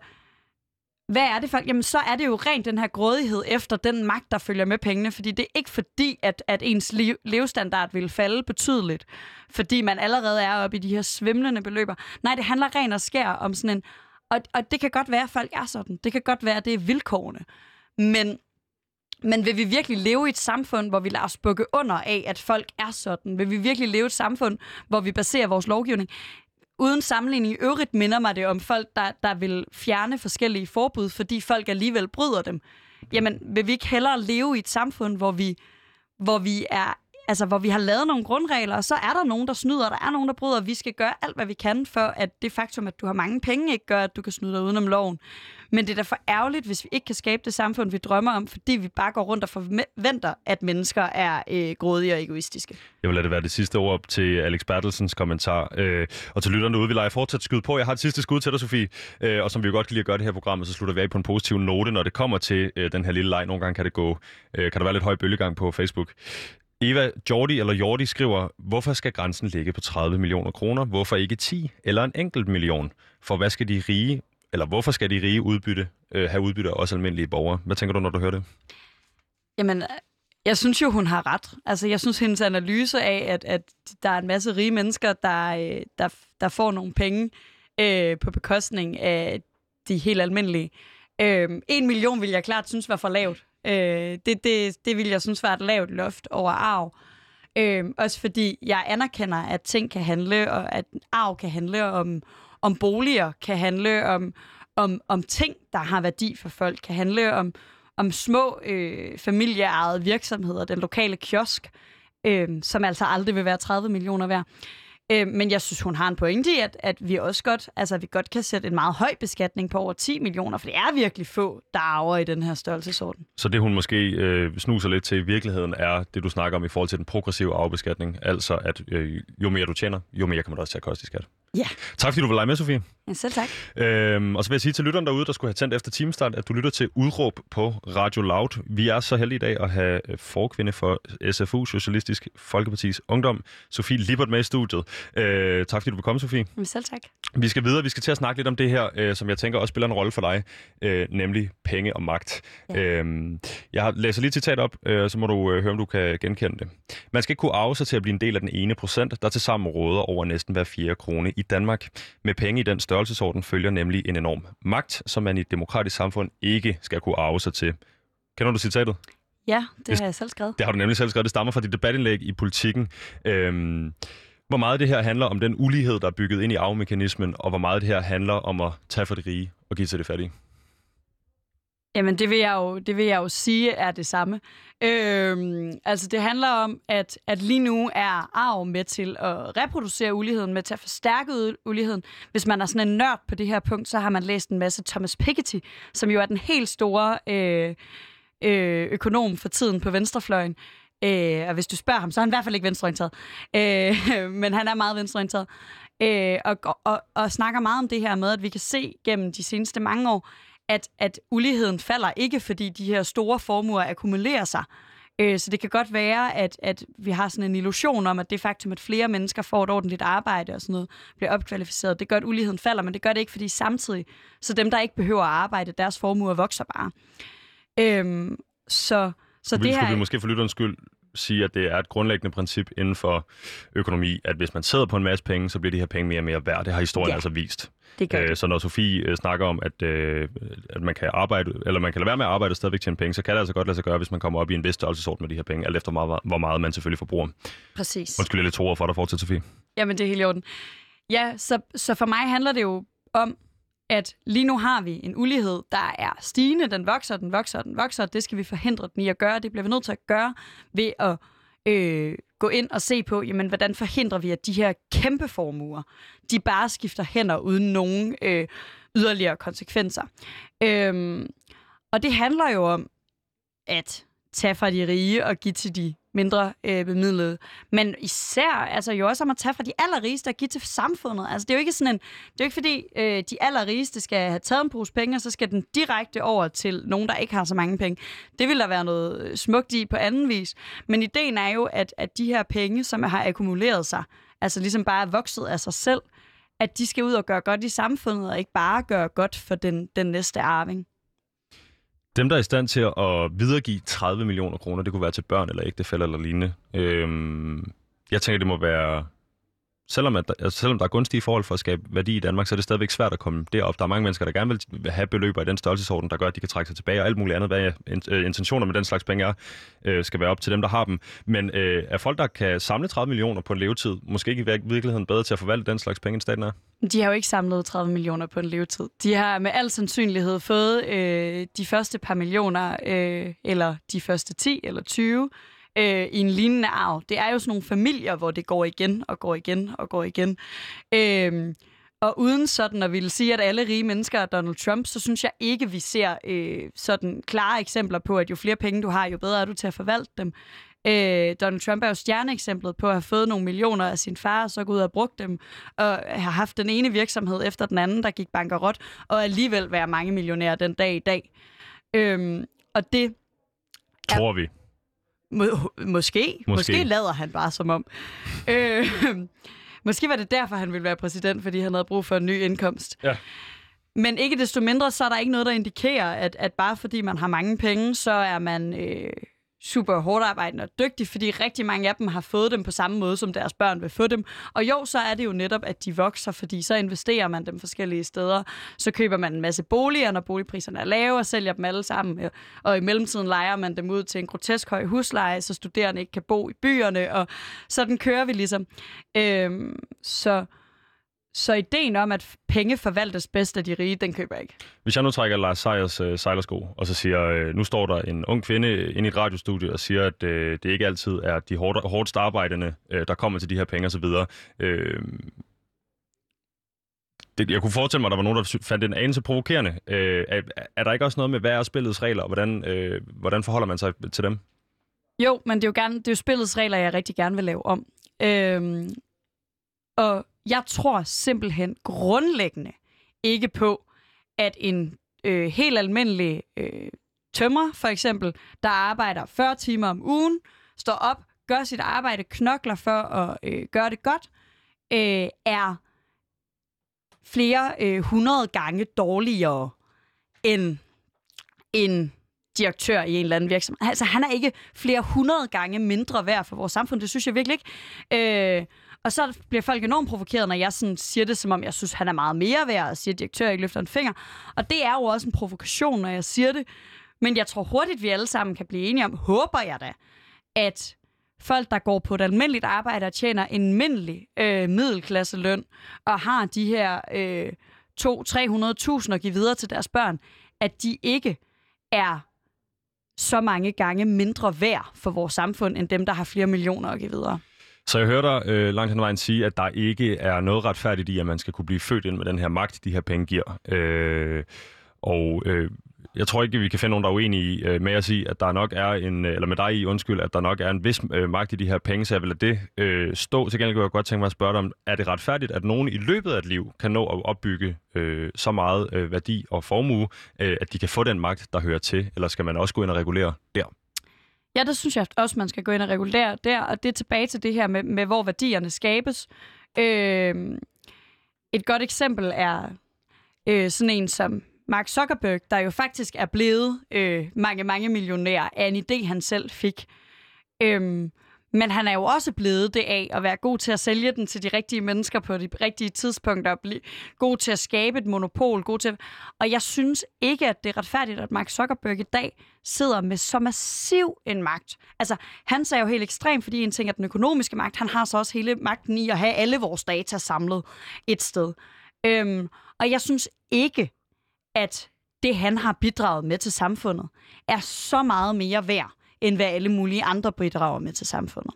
hvad er det for? Jamen, så er det jo rent den her grådighed efter den magt, der følger med pengene. Fordi det er ikke fordi, at, at ens liv, levestandard vil falde betydeligt, fordi man allerede er oppe i de her svimlende beløber. Nej, det handler rent og skær om sådan en... Og, og det kan godt være, at folk er sådan. Det kan godt være, at det er vilkårene. Men, men vil vi virkelig leve i et samfund, hvor vi lader os bukke under af, at folk er sådan? Vil vi virkelig leve i et samfund, hvor vi baserer vores lovgivning? Uden sammenligning i øvrigt minder mig det om folk, der, der vil fjerne forskellige forbud, fordi folk alligevel bryder dem. Jamen, vil vi ikke hellere leve i et samfund, hvor vi, hvor vi er altså, hvor vi har lavet nogle grundregler, og så er der nogen, der snyder, der er nogen, der bryder. Vi skal gøre alt, hvad vi kan for, at det faktum, at du har mange penge, ikke gør, at du kan snyde dig udenom loven. Men det er da for ærgerligt, hvis vi ikke kan skabe det samfund, vi drømmer om, fordi vi bare går rundt og forventer, at mennesker er øh, grådige og egoistiske. Jeg vil lade det være det sidste ord til Alex Bertelsens kommentar. Øh, og til lytterne ude, vi leger fortsat skyde på. Jeg har et sidste skud til dig, Sofie. Øh, og som vi jo godt kan lide at gøre det her program, så slutter vi af på en positiv note, når det kommer til øh, den her lille leg. Nogle gange kan det gå, øh, kan der være lidt høj bølgegang på Facebook. Eva Jordi eller Jordi skriver, hvorfor skal grænsen ligge på 30 millioner kroner? Hvorfor ikke 10 eller en enkelt million? For hvad skal de rige, eller hvorfor skal de rige udbytte, øh, have udbytte af også almindelige borgere? Hvad tænker du, når du hører det? Jamen, jeg synes jo, hun har ret. Altså, jeg synes, hendes analyse af, at, at der er en masse rige mennesker, der, øh, der, der får nogle penge øh, på bekostning af de helt almindelige. Øh, en million vil jeg klart synes var for lavt. Øh, det, det, det vil jeg synes var et lavt loft over arv. Øh, også fordi jeg anerkender, at ting kan handle, og at arv kan handle om, om boliger, kan handle om, om, om ting, der har værdi for folk, kan handle om, om små øh, familieejede virksomheder, den lokale kiosk, øh, som altså aldrig vil være 30 millioner værd. Øh, men jeg synes, hun har en pointe i, at, at vi også godt, altså, vi godt kan sætte en meget høj beskatning på over 10 millioner, for det er virkelig få, der arver i den her størrelsesorden. Så det, hun måske øh, snuser lidt til i virkeligheden, er det, du snakker om i forhold til den progressive arvebeskatning. Altså, at øh, jo mere du tjener, jo mere kan man også tage kost i skat. Ja. Tak fordi du vil lege med, Sofie. Ja, selv tak. Øhm, og så vil jeg sige til lytteren derude, der skulle have tændt efter timestart, at du lytter til Udråb på Radio Loud. Vi er så heldige i dag at have øh, forkvinde for SFU, Socialistisk Folkepartis Ungdom, Sofie Lippert med i studiet. Øh, tak fordi du vil komme, Sofie. Ja, selv tak. Vi skal videre. Vi skal til at snakke lidt om det her, øh, som jeg tænker også spiller en rolle for dig, øh, nemlig penge og magt. Ja. Øhm, jeg læser lige et citat op, øh, så må du øh, høre, om du kan genkende det. Man skal ikke kunne arve sig til at blive en del af den ene procent, der til sammen råder over næsten hver fjerde krone i Danmark. Med penge i den størrelsesorden følger nemlig en enorm magt, som man i et demokratisk samfund ikke skal kunne arve sig til. Kender du citatet? Ja, det har jeg selv skrevet. Det har du nemlig selv skrevet. Det stammer fra dit debatindlæg i politikken. Øhm, hvor meget det her handler om den ulighed, der er bygget ind i arvemekanismen, og hvor meget det her handler om at tage for det rige og give til det fattige? Jamen, det vil jeg jo, det vil jeg jo sige er det samme. Øhm, altså, det handler om, at, at lige nu er arv med til at reproducere uligheden, med til at forstærke uligheden. Hvis man er sådan en nørd på det her punkt, så har man læst en masse Thomas Piketty, som jo er den helt store øh, øh, økonom for tiden på venstrefløjen. Øh, og hvis du spørger ham, så er han i hvert fald ikke venstreorienteret. Øh, men han er meget venstreorienteret. Øh, og, og, og snakker meget om det her med, at vi kan se gennem de seneste mange år, at, at uligheden falder ikke, fordi de her store formuer akkumulerer sig. Øh, så det kan godt være, at, at vi har sådan en illusion om, at det faktum, at flere mennesker får et ordentligt arbejde og sådan noget, bliver opkvalificeret, det gør, at uligheden falder, men det gør det ikke, fordi samtidig, så dem, der ikke behøver at arbejde, deres formuer vokser bare. Øhm, så så det her... Skulle vi måske for lytterens skyld sige, at det er et grundlæggende princip inden for økonomi, at hvis man sidder på en masse penge, så bliver de her penge mere og mere værd. Det har historien ja. altså vist. Det gør øh, så når Sofie øh, snakker om, at, øh, at man kan arbejde, eller man kan lade være med at arbejde og stadigvæk tjene penge, så kan det altså godt lade sig gøre, hvis man kommer op i en vis størrelsesorden med de her penge, alt efter meget, hvor meget man selvfølgelig forbruger. Præcis. Undskyld, jeg lidt to for dig fortsæt, Sofie. Jamen, det er helt i orden. Ja, så, så for mig handler det jo om, at lige nu har vi en ulighed, der er stigende, den vokser, den vokser, den vokser, og det skal vi forhindre den i at gøre. Det bliver vi nødt til at gøre ved at øh, gå ind og se på, jamen, hvordan forhindrer vi, at de her kæmpe formuer, de bare skifter hænder uden nogen øh, yderligere konsekvenser. Øhm, og det handler jo om at tage fra de rige og give til de mindre øh, bemidlede. Men især altså jo også om at tage fra de allerrigeste og give til samfundet. Altså det er jo ikke sådan en, det er jo ikke fordi øh, de allerrigeste skal have taget en pose penge, og så skal den direkte over til nogen, der ikke har så mange penge. Det vil der være noget øh, smukt i på anden vis. Men ideen er jo, at, at de her penge, som har akkumuleret sig, altså ligesom bare er vokset af sig selv, at de skal ud og gøre godt i samfundet, og ikke bare gøre godt for den, den næste arving. Dem, der er i stand til at videregive 30 millioner kroner, det kunne være til børn eller ægtefælder eller lignende. Øhm, jeg tænker, det må være... Selvom, at der, altså selvom der er gunstige forhold for at skabe værdi i Danmark, så er det stadigvæk svært at komme derop. Der er mange mennesker, der gerne vil have beløber i den størrelsesorden, der gør, at de kan trække sig tilbage, og alt muligt andet, hvad øh, øh, intentioner med den slags penge er, øh, skal være op til dem, der har dem. Men øh, er folk, der kan samle 30 millioner på en levetid, måske ikke i virkeligheden bedre til at forvalte den slags penge, end staten er? De har jo ikke samlet 30 millioner på en levetid. De har med al sandsynlighed fået øh, de første par millioner, øh, eller de første 10 eller 20, øh, i en lignende arv. Det er jo sådan nogle familier, hvor det går igen og går igen og går igen. Øh, og uden sådan at ville sige, at alle rige mennesker er Donald Trump, så synes jeg ikke, vi ser øh, sådan klare eksempler på, at jo flere penge du har, jo bedre er du til at forvalte dem. Øh, Donald Trump er jo stjerneeksemplet på at have fået nogle millioner af sin far, og så gå ud og brugt dem, og har haft den ene virksomhed efter den anden, der gik bankerot, og alligevel være mange millionærer den dag i dag. Øhm, og det... Tror vi. Må, måske, måske. Måske lader han bare som om. øh, Måske var det derfor, han ville være præsident, fordi han havde brug for en ny indkomst. Ja. Men ikke desto mindre, så er der ikke noget, der indikerer, at, at bare fordi man har mange penge, så er man øh, super hårdt arbejdende og dygtig, fordi rigtig mange af dem har fået dem på samme måde, som deres børn vil få dem. Og jo, så er det jo netop, at de vokser, fordi så investerer man dem forskellige steder. Så køber man en masse boliger, når boligpriserne er lave, og sælger dem alle sammen. Og i mellemtiden leger man dem ud til en grotesk høj husleje, så studerende ikke kan bo i byerne, og sådan kører vi ligesom. Øhm, så så ideen om, at penge forvaltes bedst af de rige, den køber jeg ikke. Hvis jeg nu trækker Lars Seiers øh, sejlersko, og så siger, øh, nu står der en ung kvinde ind i et radiostudie og siger, at øh, det ikke altid er de hårdt, hårdt arbejdende, øh, der kommer til de her penge osv. Øh, det, jeg kunne forestille mig, at der var nogen, der fandt det en anelse provokerende. Øh, er, er der ikke også noget med, hvad er spillets regler, og hvordan, øh, hvordan forholder man sig til dem? Jo, men det er jo, gerne, det er jo spillets regler, jeg rigtig gerne vil lave om. Øh, og jeg tror simpelthen grundlæggende ikke på, at en øh, helt almindelig øh, tømmer, for eksempel, der arbejder 40 timer om ugen, står op, gør sit arbejde, knokler for at øh, gøre det godt, øh, er flere øh, hundrede gange dårligere end en direktør i en eller anden virksomhed. Altså, han er ikke flere hundrede gange mindre værd for vores samfund. Det synes jeg virkelig ikke. Øh, og så bliver folk enormt provokeret, når jeg sådan siger det, som om jeg synes, han er meget mere værd, og siger, at direktør ikke løfter en finger. Og det er jo også en provokation, når jeg siger det. Men jeg tror hurtigt, vi alle sammen kan blive enige om, håber jeg da, at folk, der går på et almindeligt arbejde og tjener en almindelig øh, middelklasseløn, og har de her øh, 200-300.000 at give videre til deres børn, at de ikke er så mange gange mindre værd for vores samfund, end dem, der har flere millioner at give videre. Så jeg hører dig øh, langt hen ad vejen sige, at der ikke er noget retfærdigt i, at man skal kunne blive født ind med den her magt, de her penge giver. Øh, og øh, jeg tror ikke, vi kan finde nogen, der er uenige øh, med at sige, at der nok er en, øh, eller med dig i, undskyld, at der nok er en vis øh, magt i de her penge, så jeg vil lade det øh, stå. Til gengæld kunne jeg godt tænke mig at spørge dig om, er det retfærdigt, at nogen i løbet af et liv kan nå at opbygge øh, så meget øh, værdi og formue, øh, at de kan få den magt, der hører til, eller skal man også gå ind og regulere der? Ja, det synes jeg også, man skal gå ind og regulere der, og det er tilbage til det her med, med hvor værdierne skabes. Øh, et godt eksempel er øh, sådan en som Mark Zuckerberg, der jo faktisk er blevet øh, mange, mange millionær af en idé, han selv fik. Øh, men han er jo også blevet det af at være god til at sælge den til de rigtige mennesker på de rigtige tidspunkter, og blive god til at skabe et monopol. God til... Og jeg synes ikke, at det er retfærdigt, at Mark Zuckerberg i dag sidder med så massiv en magt. Altså, han er jo helt ekstrem, fordi en ting er den økonomiske magt. Han har så også hele magten i at have alle vores data samlet et sted. Øhm, og jeg synes ikke, at det, han har bidraget med til samfundet, er så meget mere værd, end hvad alle mulige andre bidrager med til samfundet.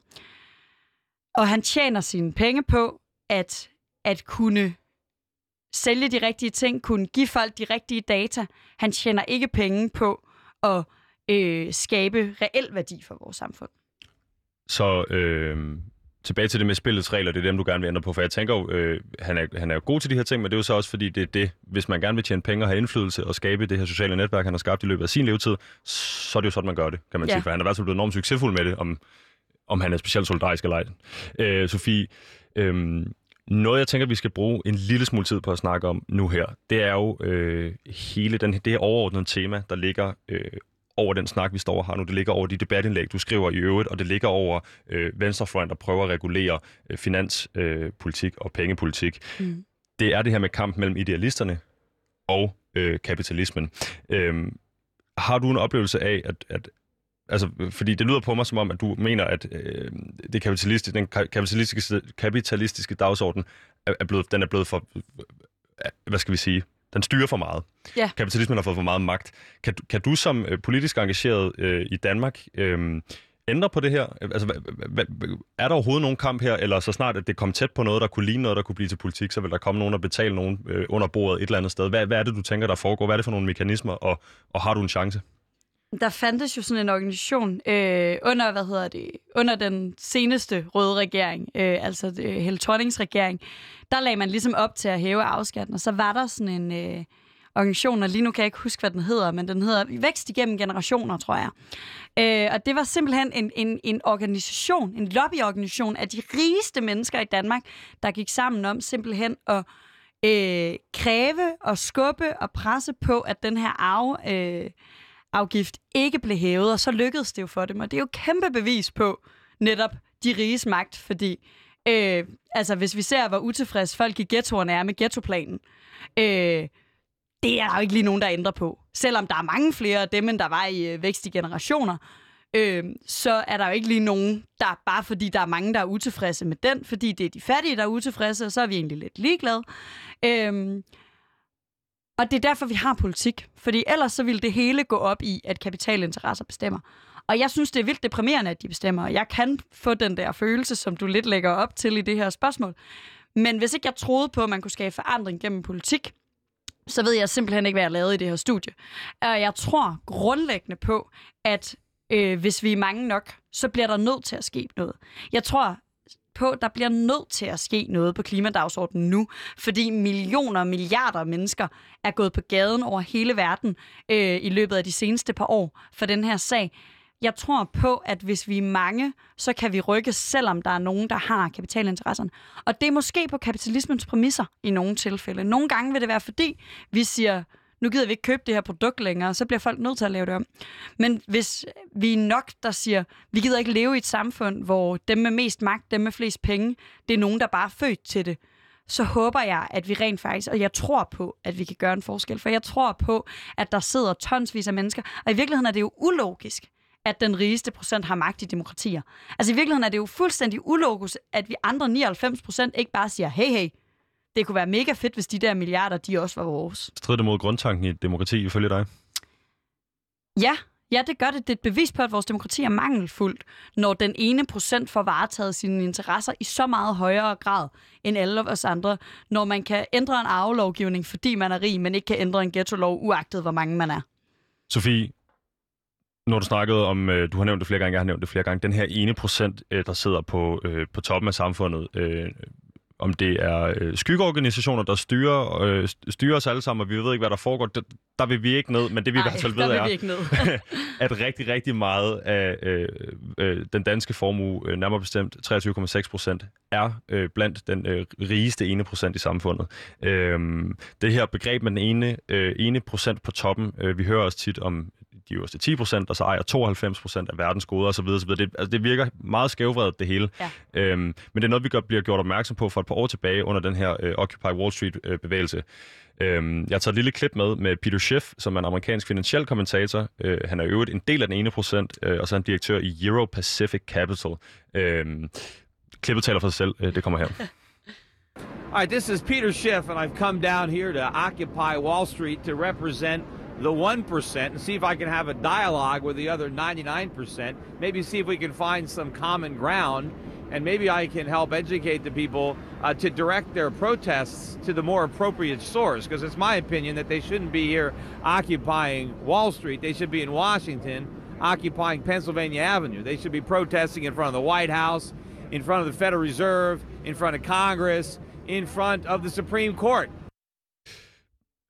Og han tjener sine penge på at, at kunne sælge de rigtige ting, kunne give folk de rigtige data. Han tjener ikke penge på at øh, skabe reel værdi for vores samfund. Så øh, tilbage til det med spillets regler, det er dem, du gerne vil ændre på. For jeg tænker jo, øh, han, er, han er jo god til de her ting, men det er jo så også fordi, det er det, hvis man gerne vil tjene penge og have indflydelse og skabe det her sociale netværk, han har skabt i løbet af sin levetid, så er det jo sådan, man gør det, kan man ja. sige. For han er i hvert fald blevet enormt succesfuld med det, om, om han er specielt solidarisk eller ej. Øh, Sofie, øh, noget, jeg tænker, vi skal bruge en lille smule tid på at snakke om nu her, det er jo øh, hele den, det her overordnede tema, der ligger øh, over den snak, vi står og har nu. Det ligger over de debatindlæg, du skriver i øvrigt, og det ligger over øh, Venstrefront, der prøver at regulere øh, finanspolitik øh, og pengepolitik. Mm. Det er det her med kamp mellem idealisterne og øh, kapitalismen. Øhm, har du en oplevelse af, at, at altså, fordi det lyder på mig som om, at du mener, at øh, det kapitalistiske, den kapitalistiske, kapitalistiske dagsorden er, er blevet, den er blevet for, hvad skal vi sige, den styrer for meget. Ja. Kapitalismen har fået for meget magt. Kan, kan du som øh, politisk engageret øh, i Danmark øh, ændre på det her? Altså, er der overhovedet nogen kamp her, eller så snart at det kom tæt på noget, der kunne ligne noget, der kunne blive til politik, så vil der komme nogen og betale nogen øh, under bordet et eller andet sted? Hvad, hvad er det, du tænker, der foregår? Hvad er det for nogle mekanismer, og, og har du en chance? Der fandtes jo sådan en organisation øh, under, hvad hedder det, under den seneste røde regering, øh, altså øh, Helle Thornings regering, der lagde man ligesom op til at hæve afskatten, og så var der sådan en øh, organisation, og lige nu kan jeg ikke huske, hvad den hedder, men den hedder Vækst igennem generationer, tror jeg. Øh, og det var simpelthen en, en, en organisation, en lobbyorganisation af de rigeste mennesker i Danmark, der gik sammen om simpelthen at øh, kræve og skubbe og presse på, at den her arv... Øh, afgift ikke blev hævet, og så lykkedes det jo for dem. Og det er jo kæmpe bevis på netop de riges magt, fordi øh, altså, hvis vi ser, hvor utilfredse folk i ghettoerne er med ghettoplanen, øh, det er der jo ikke lige nogen, der ændrer på. Selvom der er mange flere af dem, end der var i øh, vækst i generationer, øh, så er der jo ikke lige nogen, der bare fordi der er mange, der er utilfredse med den, fordi det er de fattige, der er utilfredse, og så er vi egentlig lidt ligeglade. Øh, og det er derfor, vi har politik. Fordi ellers så ville det hele gå op i, at kapitalinteresser bestemmer. Og jeg synes, det er vildt deprimerende, at de bestemmer. Jeg kan få den der følelse, som du lidt lægger op til i det her spørgsmål. Men hvis ikke jeg troede på, at man kunne skabe forandring gennem politik, så ved jeg simpelthen ikke, hvad jeg lavede i det her studie. Og jeg tror grundlæggende på, at øh, hvis vi er mange nok, så bliver der nødt til at ske noget. Jeg tror på, at der bliver nødt til at ske noget på klimadagsordenen nu, fordi millioner og milliarder af mennesker er gået på gaden over hele verden øh, i løbet af de seneste par år for den her sag. Jeg tror på, at hvis vi er mange, så kan vi rykke, selvom der er nogen, der har kapitalinteresserne. Og det er måske på kapitalismens præmisser i nogle tilfælde. Nogle gange vil det være, fordi vi siger, nu gider vi ikke købe det her produkt længere, så bliver folk nødt til at lave det om. Men hvis vi er nok, der siger, vi gider ikke leve i et samfund, hvor dem med mest magt, dem med flest penge, det er nogen, der bare er født til det, så håber jeg, at vi rent faktisk, og jeg tror på, at vi kan gøre en forskel, for jeg tror på, at der sidder tonsvis af mennesker, og i virkeligheden er det jo ulogisk, at den rigeste procent har magt i demokratier. Altså i virkeligheden er det jo fuldstændig ulogisk, at vi andre 99 procent ikke bare siger, hey, hey, det kunne være mega fedt, hvis de der milliarder, de også var vores. Strider det mod grundtanken i et demokrati, ifølge dig? Ja, Ja, det gør det. Det er et bevis på, at vores demokrati er mangelfuldt, når den ene procent får varetaget sine interesser i så meget højere grad end alle os andre. Når man kan ændre en arvelovgivning, fordi man er rig, men ikke kan ændre en ghetto-lov, uagtet hvor mange man er. Sofie, når du snakkede om, øh, du har nævnt det flere gange, jeg har nævnt det flere gange, den her ene procent, øh, der sidder på, øh, på toppen af samfundet, om det er øh, skyggeorganisationer, der styrer, øh, styrer os alle sammen, og vi ved ikke, hvad der foregår. Der, der vil vi ikke ned, men det vi Ej, i hvert fald ved er, at rigtig, rigtig meget af øh, øh, den danske formue, øh, nærmere bestemt 23,6 procent, er øh, blandt den øh, rigeste ene procent i samfundet. Øh, det her begreb med den ene, øh, ene procent på toppen, øh, vi hører også tit om de øverste 10 procent, og så ejer 92 procent af verdens goder osv. osv. Det, altså, det virker meget skævvredet, det hele. Ja. Øhm, men det er noget, vi gør, bliver gjort opmærksom på for et par år tilbage under den her øh, Occupy Wall Street-bevægelse. Øh, øhm, jeg har taget et lille klip med med Peter Schiff, som er en amerikansk finansiel kommentator. Øh, han er øvrigt en del af den ene procent, øh, og så er han direktør i Euro Pacific Capital. Øh, klippet taler for sig selv. Øh, det kommer her. All right, this is Peter Schiff, and I've come down here to Occupy Wall Street to represent the 1% and see if I can have a dialogue with the other 99%, maybe see if we can find some common ground, and maybe I can help educate the people uh, to direct their protests to the more appropriate source, because it's my opinion that they shouldn't be here occupying Wall Street. They should be in Washington occupying Pennsylvania Avenue. They should be protesting in front of the White House, in front of the Federal Reserve, in front of Congress, in front of the Supreme Court.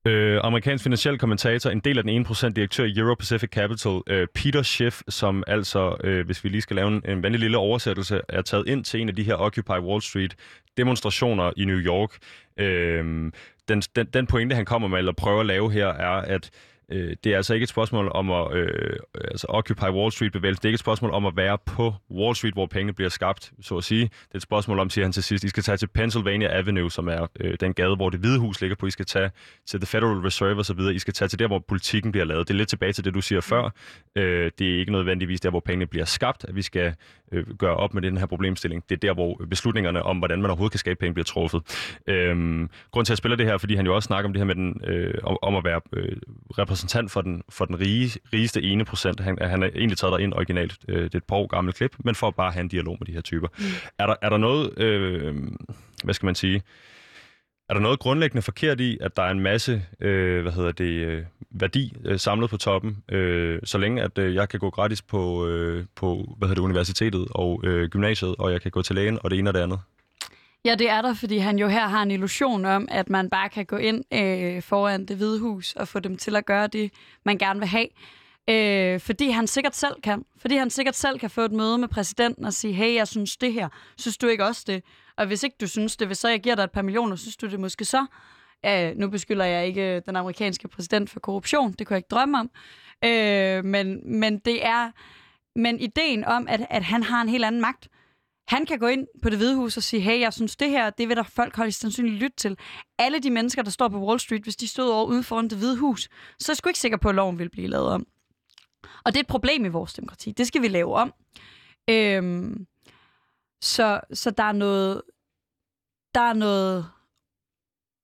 Øh, amerikansk finansiel kommentator, en del af den 1% direktør i Euro Pacific Capital, øh, Peter Schiff, som altså, øh, hvis vi lige skal lave en, en vanlig lille oversættelse, er taget ind til en af de her Occupy Wall Street demonstrationer i New York. Øh, den, den, den pointe, han kommer med, eller prøver at lave her, er, at øh, det er altså ikke et spørgsmål om at øh, altså Occupy Wall Street-bevægelsen. Det er ikke et spørgsmål om at være på Wall Street, hvor pengene bliver skabt, så at sige. Det er et spørgsmål om, siger han til sidst, I skal tage til Pennsylvania Avenue, som er øh, den gade, hvor det hvide hus ligger på. I skal tage til The Federal Reserve osv. I skal tage til der, hvor politikken bliver lavet. Det er lidt tilbage til det, du siger før. Øh, det er ikke nødvendigvis der, hvor pengene bliver skabt, at vi skal øh, gøre op med den her problemstilling. Det er der, hvor beslutningerne om, hvordan man overhovedet kan skabe penge, bliver truffet. Øh, grund til at jeg spiller det her, fordi han jo også snakker om det her med den, øh, om, at være øh, repræsentant for den, for den rige, rigeste ene procent. Han, han er egentlig taget ind originalt. Øh, det er et par år gammelt klip, men for at bare have en dialog med de her typer. Mm. Er, der, er der noget, øh, hvad skal man sige, er der noget grundlæggende forkert i, at der er en masse øh, hvad hedder det, øh, værdi øh, samlet på toppen, øh, så længe at øh, jeg kan gå gratis på, øh, på hvad hedder det, universitetet og øh, gymnasiet, og jeg kan gå til lægen og det ene og det andet? Ja, det er der, fordi han jo her har en illusion om, at man bare kan gå ind øh, foran det hvide hus og få dem til at gøre det, man gerne vil have. Øh, fordi han sikkert selv kan. Fordi han sikkert selv kan få et møde med præsidenten og sige, hey, jeg synes det her. Synes du ikke også det? Og hvis ikke du synes det, hvis så jeg giver dig et par millioner, synes du det måske så? Øh, nu beskylder jeg ikke øh, den amerikanske præsident for korruption. Det kunne jeg ikke drømme om. Øh, men, men det er... Men ideen om, at, at han har en helt anden magt, han kan gå ind på det hvide hus og sige, hey, jeg synes det her, det vil der folk holde sandsynligt lytte til. Alle de mennesker, der står på Wall Street, hvis de stod over ude foran det hvide hus, så er jeg sgu ikke sikker på, at loven vil blive lavet om. Og det er et problem i vores demokrati. Det skal vi lave om. Øhm, så, så der er noget... Der er noget...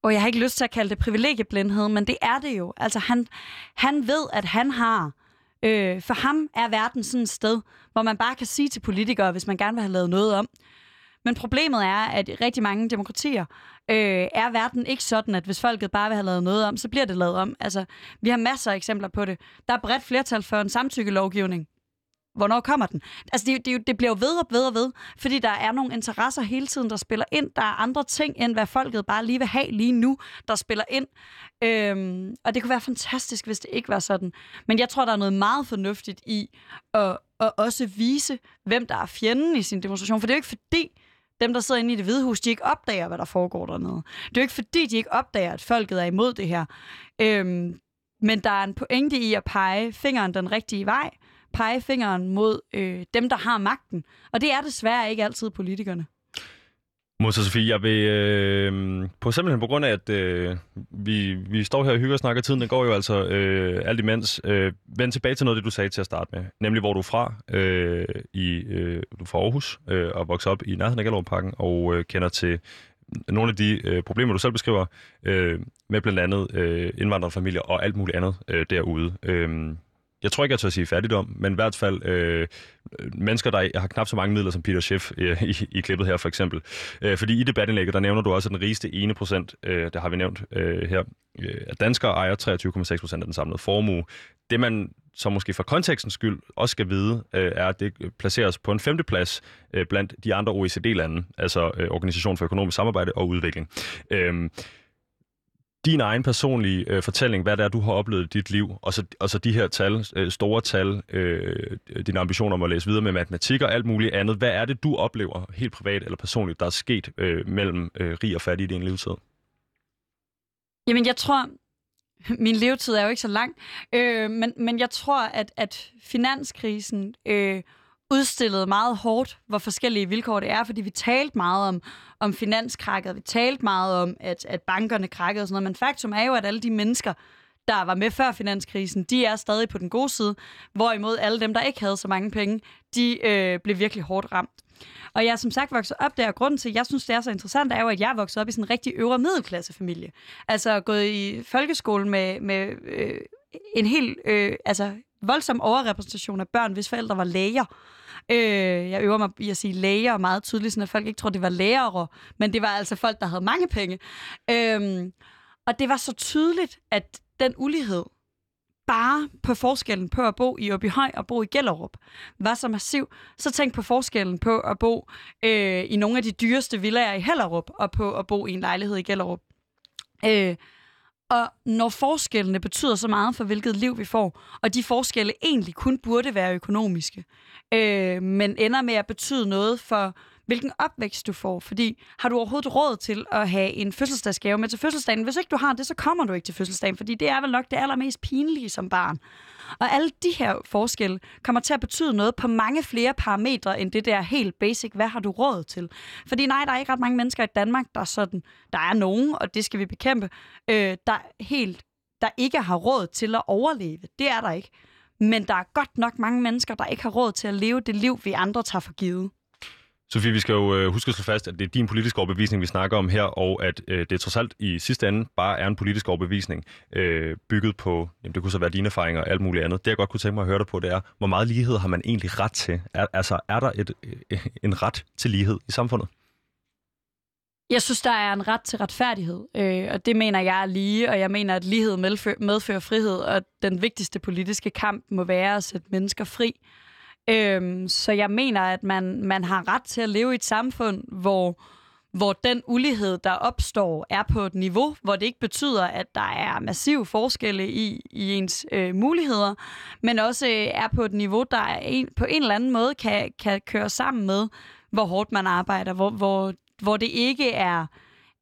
Og jeg har ikke lyst til at kalde det privilegieblindhed, men det er det jo. Altså, han, han ved, at han har... Øh, for ham er verden sådan et sted, hvor man bare kan sige til politikere, hvis man gerne vil have lavet noget om. Men problemet er, at i rigtig mange demokratier øh, er verden ikke sådan, at hvis folket bare vil have lavet noget om, så bliver det lavet om. Altså, vi har masser af eksempler på det. Der er bredt flertal for en samtykkelovgivning. Hvornår kommer den? Altså, det, det, det bliver jo ved og ved og ved, fordi der er nogle interesser hele tiden, der spiller ind. Der er andre ting, end hvad folket bare lige vil have lige nu, der spiller ind. Øhm, og det kunne være fantastisk, hvis det ikke var sådan. Men jeg tror, der er noget meget fornuftigt i at, at også vise, hvem der er fjenden i sin demonstration. For det er jo ikke fordi, dem, der sidder inde i det hvide hus, de ikke opdager, hvad der foregår dernede. Det er jo ikke fordi, de ikke opdager, at folket er imod det her. Øhm, men der er en pointe i at pege fingeren den rigtige vej, pege fingeren mod øh, dem, der har magten. Og det er desværre ikke altid politikerne. Mosa Sofie, jeg vil øh, på simpelthen på grund af, at øh, vi, vi står her og hygger og snakker, tiden den går jo altså øh, alt imens. Øh, vend tilbage til noget det, du sagde til at starte med, nemlig hvor du er fra. Øh, i, øh, du er fra Aarhus øh, og vokset op i nærheden af Gellerup og øh, kender til nogle af de øh, problemer, du selv beskriver, øh, med blandt andet øh, indvandrerfamilier og alt muligt andet øh, derude. Øh, jeg tror ikke, jeg tør at sige fattigdom, men i hvert fald øh, øh, mennesker, der har knap så mange midler som Peter Schiff øh, i, i klippet her for eksempel. Øh, fordi i debatindlægget, der nævner du også, at den rigeste ene procent, øh, det har vi nævnt øh, her, øh, at danskere ejer 23,6 procent af den samlede formue. Det man så måske for kontekstens skyld også skal vide, øh, er, at det placeres på en femteplads øh, blandt de andre OECD-lande, altså øh, Organisation for Økonomisk Samarbejde og Udvikling. Øh, din egen personlige øh, fortælling, hvad det er, du har oplevet i dit liv, og så, og så de her tal, øh, store tal, øh, dine ambitioner om at læse videre med matematik og alt muligt andet. Hvad er det, du oplever helt privat eller personligt, der er sket øh, mellem øh, rig og fattig i din levetid? Jamen, jeg tror, min levetid er jo ikke så lang, øh, men, men jeg tror, at, at finanskrisen øh, udstillede meget hårdt, hvor forskellige vilkår det er, fordi vi talte meget om, om finanskrakket, vi talte meget om, at, at bankerne krakkede og sådan noget, men faktum er jo, at alle de mennesker, der var med før finanskrisen, de er stadig på den gode side, hvorimod alle dem, der ikke havde så mange penge, de øh, blev virkelig hårdt ramt. Og jeg er som sagt vokset op der, og grunden til, at jeg synes, det er så interessant, er jo, at jeg er vokset op i sådan en rigtig øvre middelklassefamilie. Altså gået i folkeskolen med, med øh, en helt øh, altså, voldsom overrepræsentation af børn, hvis forældre var læger. Øh, jeg øver mig i at sige læger meget tydeligt, så folk ikke tror, det var lærere, men det var altså folk, der havde mange penge. Øh, og det var så tydeligt, at den ulighed, bare på forskellen på at bo i Åbyhøj og bo i Gellerup, var så massiv. Så tænk på forskellen på at bo øh, i nogle af de dyreste villaer i Hellerup, og på at bo i en lejlighed i Gellerup. Øh, og når forskellene betyder så meget for, hvilket liv vi får, og de forskelle egentlig kun burde være økonomiske, øh, men ender med at betyde noget for, hvilken opvækst du får. Fordi har du overhovedet råd til at have en fødselsdagsgave med til fødselsdagen? Hvis ikke du har det, så kommer du ikke til fødselsdagen, fordi det er vel nok det allermest pinlige som barn. Og alle de her forskelle kommer til at betyde noget på mange flere parametre end det der helt basic, hvad har du råd til? Fordi nej, der er ikke ret mange mennesker i Danmark, der er sådan, der er nogen, og det skal vi bekæmpe, øh, der helt der ikke har råd til at overleve. Det er der ikke. Men der er godt nok mange mennesker, der ikke har råd til at leve det liv, vi andre tager for givet. Sofie, vi skal jo øh, huske at slå fast, at det er din politiske overbevisning, vi snakker om her, og at øh, det trods alt i sidste ende bare er en politisk overbevisning, øh, bygget på, jamen det kunne så være dine erfaringer og alt muligt andet. Det jeg godt kunne tænke mig at høre dig på, det er, hvor meget lighed har man egentlig ret til? Er, altså, er der et, øh, en ret til lighed i samfundet? Jeg synes, der er en ret til retfærdighed, øh, og det mener jeg er lige, og jeg mener, at lighed medfører, medfører frihed, og den vigtigste politiske kamp må være at sætte mennesker fri. Øhm, så jeg mener, at man, man har ret til at leve i et samfund, hvor, hvor den ulighed, der opstår, er på et niveau, hvor det ikke betyder, at der er massive forskelle i, i ens øh, muligheder, men også øh, er på et niveau, der er en, på en eller anden måde kan, kan køre sammen med, hvor hårdt man arbejder, hvor, hvor hvor det ikke er,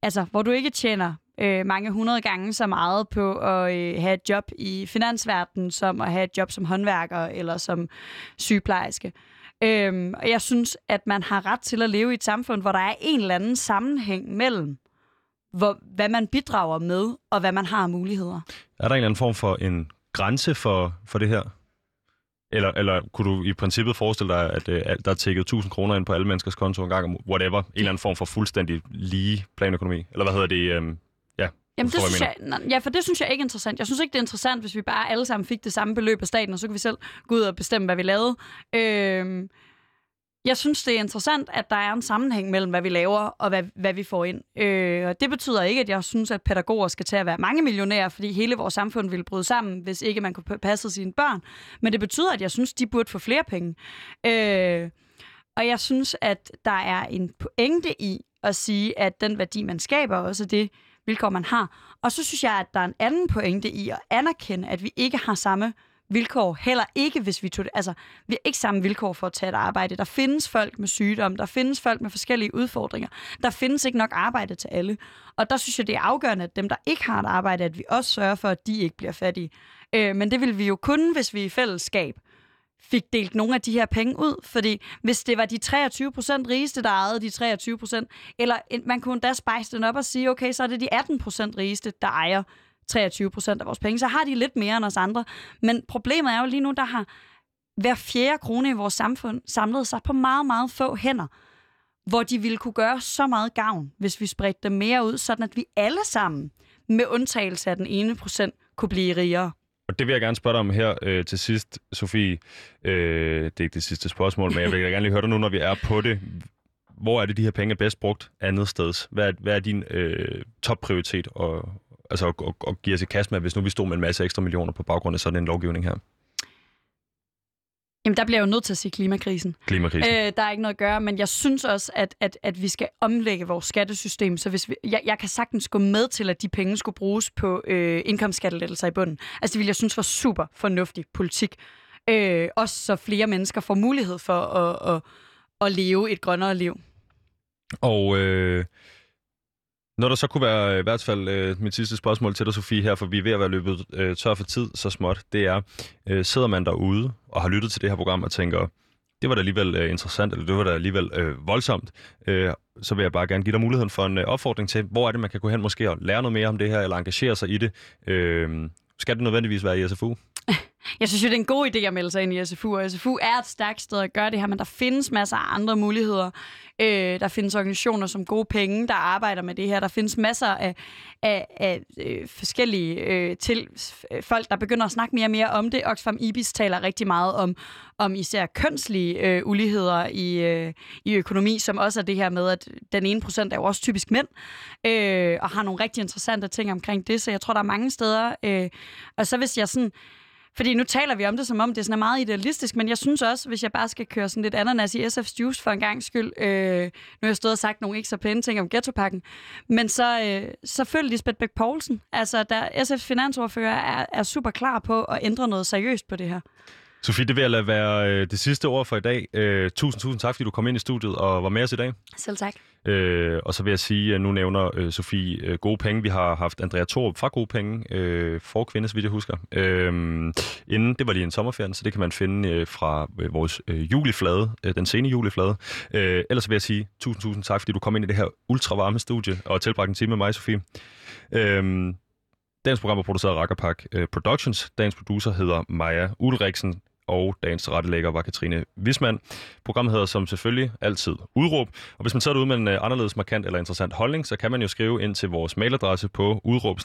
altså, hvor du ikke tjener øh, mange hundrede gange så meget på at øh, have et job i finansverdenen, som at have et job som håndværker eller som sygeplejerske. Øhm, og jeg synes, at man har ret til at leve i et samfund, hvor der er en eller anden sammenhæng mellem, hvor, hvad man bidrager med, og hvad man har af muligheder. Er der en eller anden form for en grænse for, for det her? Eller, eller kunne du i princippet forestille dig, at, øh, at der er tækket 1000 kroner ind på alle menneskers konto en gang, om whatever, en eller anden form for fuldstændig lige planøkonomi? Eller hvad hedder det? Øhm, Jamen, det synes jeg, ja, for det synes jeg ikke er interessant. Jeg synes ikke, det er interessant, hvis vi bare alle sammen fik det samme beløb af staten, og så kan vi selv gå ud og bestemme, hvad vi lavede. Øh, jeg synes, det er interessant, at der er en sammenhæng mellem, hvad vi laver og hvad, hvad vi får ind. Øh, og det betyder ikke, at jeg synes, at pædagoger skal til at være mange millionærer, fordi hele vores samfund ville bryde sammen, hvis ikke man kunne passe sine børn. Men det betyder, at jeg synes, de burde få flere penge. Øh, og jeg synes, at der er en pointe i at sige, at den værdi, man skaber, også det vilkår, man har. Og så synes jeg, at der er en anden pointe i at anerkende, at vi ikke har samme vilkår. Heller ikke, hvis vi tog det. Altså, vi har ikke samme vilkår for at tage et arbejde. Der findes folk med sygdom, der findes folk med forskellige udfordringer. Der findes ikke nok arbejde til alle. Og der synes jeg, det er afgørende, at dem, der ikke har et arbejde, at vi også sørger for, at de ikke bliver fattige. Øh, men det vil vi jo kun, hvis vi i fællesskab fik delt nogle af de her penge ud. Fordi hvis det var de 23 procent rigeste, der ejede de 23 procent, eller man kunne da spejse den op og sige, okay, så er det de 18 procent rigeste, der ejer 23 procent af vores penge, så har de lidt mere end os andre. Men problemet er jo lige nu, der har hver fjerde krone i vores samfund samlet sig på meget, meget få hænder, hvor de ville kunne gøre så meget gavn, hvis vi spredte dem mere ud, sådan at vi alle sammen, med undtagelse af den ene procent, kunne blive rigere. Og det vil jeg gerne spørge dig om her øh, til sidst, Sofie. Øh, det er ikke det sidste spørgsmål, men jeg vil gerne lige høre dig nu, når vi er på det. Hvor er det, de her penge er bedst brugt andet sted? Hvad er, hvad er din øh, topprioritet og, altså, at, at give os i kast med, hvis nu vi stod med en masse ekstra millioner på baggrund af sådan en lovgivning her? Jamen, der bliver jeg jo nødt til at sige klimakrisen. Klimakrisen. Øh, der er ikke noget at gøre, men jeg synes også, at, at, at vi skal omlægge vores skattesystem. Så hvis vi, jeg, jeg kan sagtens gå med til, at de penge skulle bruges på øh, indkomstskattelettelser i bunden. Altså, det vil jeg synes var super fornuftig politik. Øh, også så flere mennesker får mulighed for at, at, at leve et grønnere liv. Og øh, når der så kunne være i hvert fald øh, mit sidste spørgsmål til dig, Sofie, her, for vi er ved at være løbet øh, tør for tid så småt, det er, øh, sidder man derude og har lyttet til det her program og tænker, det var da alligevel øh, interessant, eller det var da alligevel øh, voldsomt, øh, så vil jeg bare gerne give dig muligheden for en øh, opfordring til, hvor er det, man kan gå hen måske og lære noget mere om det her, eller engagere sig i det. Øh, skal det nødvendigvis være i SFU? Jeg synes jo, det er en god idé at melde sig ind i SFU, og SFU er et stærkt sted at gøre det her, men der findes masser af andre muligheder. Øh, der findes organisationer som Gode Penge, der arbejder med det her. Der findes masser af, af, af øh, forskellige øh, til, øh, folk, der begynder at snakke mere og mere om det. Oxfam Ibis taler rigtig meget om, om især kønslige øh, uligheder i, øh, i økonomi, som også er det her med, at den ene procent er jo også typisk mænd, øh, og har nogle rigtig interessante ting omkring det, så jeg tror, der er mange steder. Øh, og så hvis jeg sådan fordi nu taler vi om det, som om det er sådan meget idealistisk, men jeg synes også, hvis jeg bare skal køre sådan lidt ananas i SF's juice for en gang skyld, øh, nu har jeg stået og sagt nogle ikke så pæne ting om ghettopakken, men så, øh, så følg Lisbeth Bæk Poulsen. Altså, der SF's finansordfører er, er super klar på at ændre noget seriøst på det her. Sofie, det vil jeg lade være øh, det sidste ord for i dag. Øh, tusind, tusind tak, fordi du kom ind i studiet og var med os i dag. Selv tak. Øh, og så vil jeg sige, at nu nævner øh, Sofie øh, Gode Penge. Vi har haft Andrea Thorup fra Gode Penge, øh, for kvinder, så vidt jeg husker. Øh, inden, det var lige en sommerferie, så det kan man finde øh, fra øh, vores øh, juleflade, øh, den sene juleflade. Øh, ellers vil jeg sige tusind, tusind tak, fordi du kom ind i det her ultravarme studie og tilbragte en time med mig, Sofie. Øh, Dagens program er produceret af Rakkerpak øh, Productions. Dagens producer hedder Maja Ulriksen og dagens rettelægger var Katrine Wisman. Programmet hedder som selvfølgelig altid Udråb, og hvis man sidder ud med en øh, anderledes markant eller interessant holdning, så kan man jo skrive ind til vores mailadresse på udråb